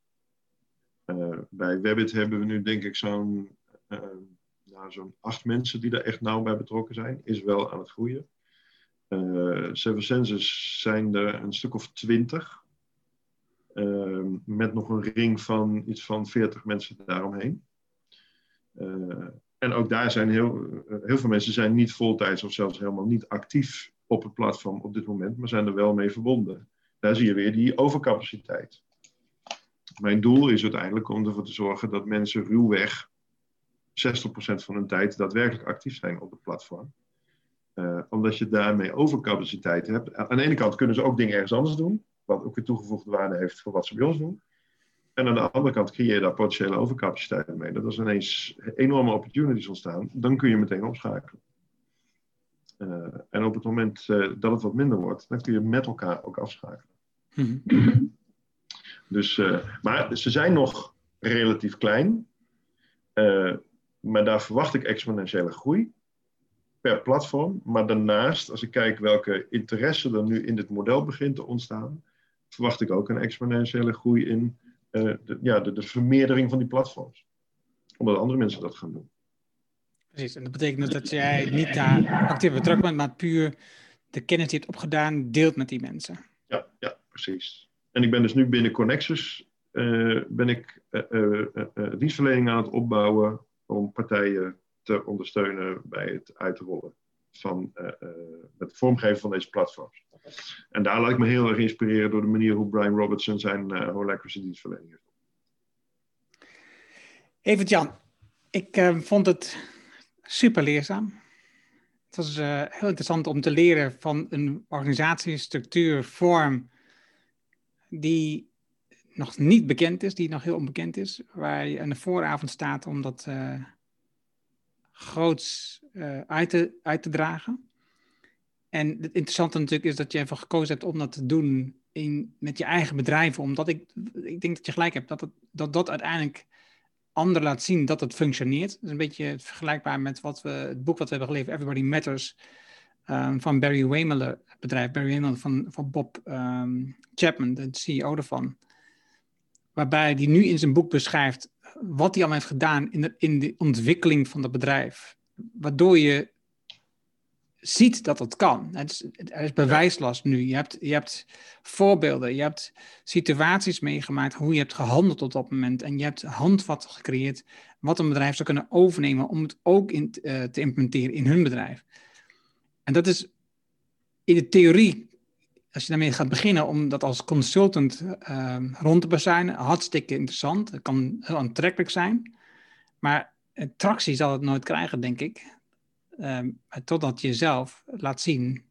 Speaker 3: Uh, bij Webbit hebben we nu denk ik zo'n uh, zo'n acht mensen die daar echt nauw bij betrokken zijn. Is wel aan het groeien. Uh, Seven Senses zijn er een stuk of twintig. met nog een ring van iets van veertig mensen daaromheen. en ook daar zijn heel, heel veel mensen zijn niet voltijds of zelfs helemaal niet actief op het platform op dit moment, maar zijn er wel mee verbonden. Daar zie je weer die overcapaciteit. Mijn doel is uiteindelijk om ervoor te zorgen dat mensen ruwweg 60% van hun tijd daadwerkelijk actief zijn op het platform. Uh, omdat je daarmee overcapaciteit hebt. Aan de ene kant kunnen ze ook dingen ergens anders doen, wat ook weer toegevoegde waarde heeft voor wat ze bij ons doen. En aan de andere kant creëer je daar potentiële overcapaciteit mee. Dat als ineens enorme opportunities ontstaan, dan kun je meteen opschakelen. Uh, en op het moment uh, dat het wat minder wordt, dan kun je met elkaar ook afschakelen. Mm -hmm. Dus, uh, maar ze zijn nog relatief klein. maar daar verwacht ik exponentiële groei per platform. Maar daarnaast, als ik kijk welke interesse er nu in dit model begint te ontstaan, verwacht ik ook een exponentiële groei in de, ja, de, de vermeerdering van die platforms. Omdat andere mensen dat gaan doen.
Speaker 1: Precies, en dat betekent dus dat jij niet daar actief betrokken bent, maar puur de kennis die je hebt opgedaan deelt met die mensen.
Speaker 3: Ja, ja precies. En ik ben dus nu binnen Connexus, uh, ben ik uh, uh, dienstverlening aan het opbouwen om partijen te ondersteunen bij het uitrollen van het vormgeven van deze platforms. En daar laat ik me heel erg inspireren door de manier hoe Brian Robertson zijn uh, Holacracy dienstverlening heeft.
Speaker 1: Even Jan, ik vond het super leerzaam. Het was heel interessant om te leren van een organisatie, structuur, vorm die nog niet bekend is, die nog heel onbekend is, waar je aan de vooravond staat om dat uh, groots uh, uit, te, uit te dragen. En het interessante natuurlijk is dat je ervoor gekozen hebt om dat te doen in, met je eigen bedrijf, omdat ik, ik denk dat je gelijk hebt, dat dat, dat uiteindelijk anderen laat zien dat het functioneert. Dat is een beetje vergelijkbaar met wat we, het boek wat we hebben gelezen, Everybody Matters, um, van Barry het bedrijf Barry Wehmiller van, van Bob um, Chapman, de CEO ervan. Waarbij hij nu in zijn boek beschrijft wat hij al heeft gedaan in de, in de ontwikkeling van het bedrijf. Waardoor je ziet dat het kan. Het is, er is bewijslast nu. Je hebt, je hebt voorbeelden, je hebt situaties meegemaakt, hoe je hebt gehandeld op dat moment. En je hebt handvatten gecreëerd wat een bedrijf zou kunnen overnemen om het ook in, uh, te implementeren in hun bedrijf. En dat is in de theorie, als je daarmee gaat beginnen om dat als consultant uh, rond te bezuinen, hartstikke interessant. Het kan heel aantrekkelijk zijn. Maar tractie zal het nooit krijgen, denk ik. Um, totdat je zelf laat zien,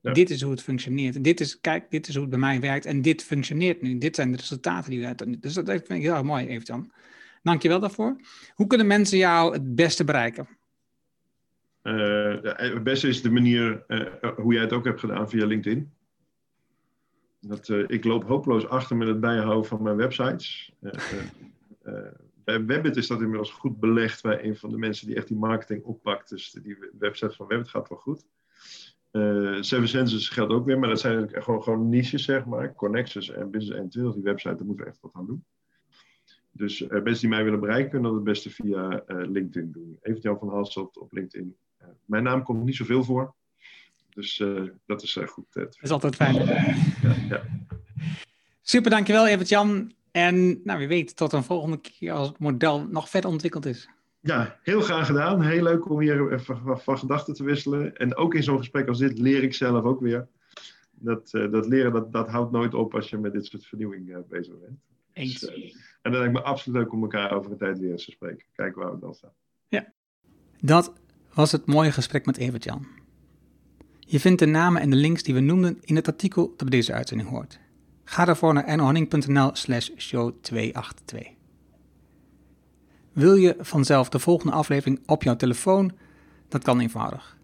Speaker 1: dit is hoe het functioneert. Dit is, kijk, dit is hoe het bij mij werkt en dit functioneert nu. Dit zijn de resultaten die we uit. Dus dat vind ik heel erg mooi, Evert-Jan. Dank je wel daarvoor. Hoe kunnen mensen jou het beste bereiken?
Speaker 3: Uh, het beste is de manier uh, hoe jij het ook hebt gedaan via LinkedIn. Dat, uh, ik loop hopeloos achter met het bijhouden van mijn websites. Bij Webbit is dat inmiddels goed belegd bij een van de mensen die echt die marketing oppakt. Dus die website van Webbit gaat wel goed. Uh, Seven Senses geldt ook weer, maar dat zijn gewoon, gewoon niches, zeg maar. Connexus en Business N20, die website, daar moeten we echt wat aan doen. Dus uh, mensen die mij willen bereiken, kunnen dat het beste via LinkedIn doen. Even Jan van Halstot op LinkedIn. Mijn naam komt niet zoveel voor. Dus dat is goed. dat
Speaker 1: is altijd fijn. Ja, ja. Super, dankjewel Evert-Jan. En nou, wie weet, tot een volgende keer als het model nog verder ontwikkeld is.
Speaker 3: Ja, heel graag gedaan. Heel leuk om hier van, van gedachten te wisselen. En ook in zo'n gesprek als dit leer ik zelf ook weer. Dat, uh, dat leren, dat, dat houdt nooit op als je met dit soort vernieuwing uh, bezig bent.
Speaker 1: Eens. Dus,
Speaker 3: uh, en dan lijkt me absoluut leuk om elkaar over een tijd weer eens te spreken. Kijken waar we dan staan.
Speaker 1: Ja, dat was het mooie gesprek met Evert-Jan. Je vindt de namen en de links die we noemden in het artikel dat bij deze uitzending hoort. Ga daarvoor naar ernohanning.nl slash show 282. Wil je vanzelf de volgende aflevering op jouw telefoon? Dat kan eenvoudig.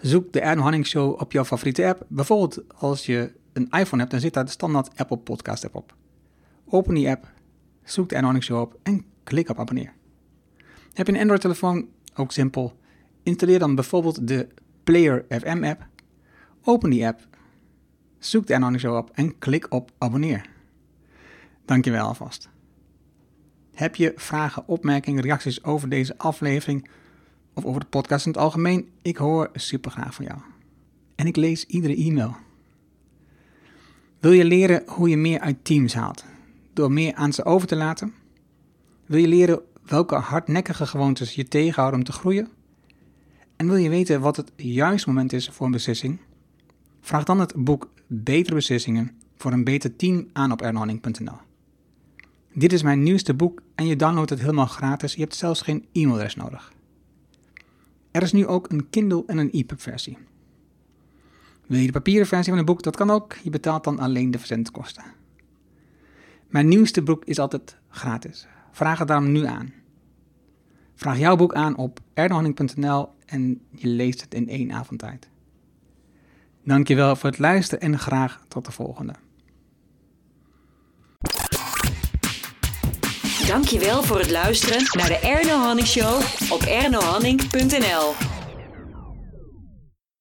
Speaker 1: Zoek de Erno Hanning Show op jouw favoriete app. Bijvoorbeeld als je een iPhone hebt, dan zit daar de standaard Apple Podcast app op. Open die app, zoek de Erno Hanning Show op en klik op abonneer. Heb je een Android telefoon? Ook simpel. Installeer dan bijvoorbeeld de Player FM app. Open die app Zoek de Anonic Show op en klik op abonneer. Dankjewel alvast. Heb je vragen, opmerkingen, reacties over deze aflevering of over de podcast in het algemeen? Ik hoor super graag van jou. En ik lees iedere e-mail. Wil je leren hoe je meer uit teams haalt door meer aan ze over te laten? Wil je leren welke hardnekkige gewoontes je tegenhouden om te groeien? En wil je weten wat het juiste moment is voor een beslissing? Vraag dan het boek Betere Beslissingen voor een beter team aan op ernohanning.nl. Dit is mijn nieuwste boek en je downloadt het helemaal gratis. Je hebt zelfs geen e-mailadres nodig. Er is nu ook een Kindle en een EPUB versie. Wil je de papieren versie van het boek? Dat kan ook. Je betaalt dan alleen de verzendkosten. Mijn nieuwste boek is altijd gratis. Vraag het daarom nu aan. Vraag jouw boek aan op ernohanning.nl en je leest het in één avond tijd. Dankjewel voor het luisteren en graag tot de volgende.
Speaker 2: Dankjewel voor het luisteren naar de Erno Hanning Show op ernohanning.nl.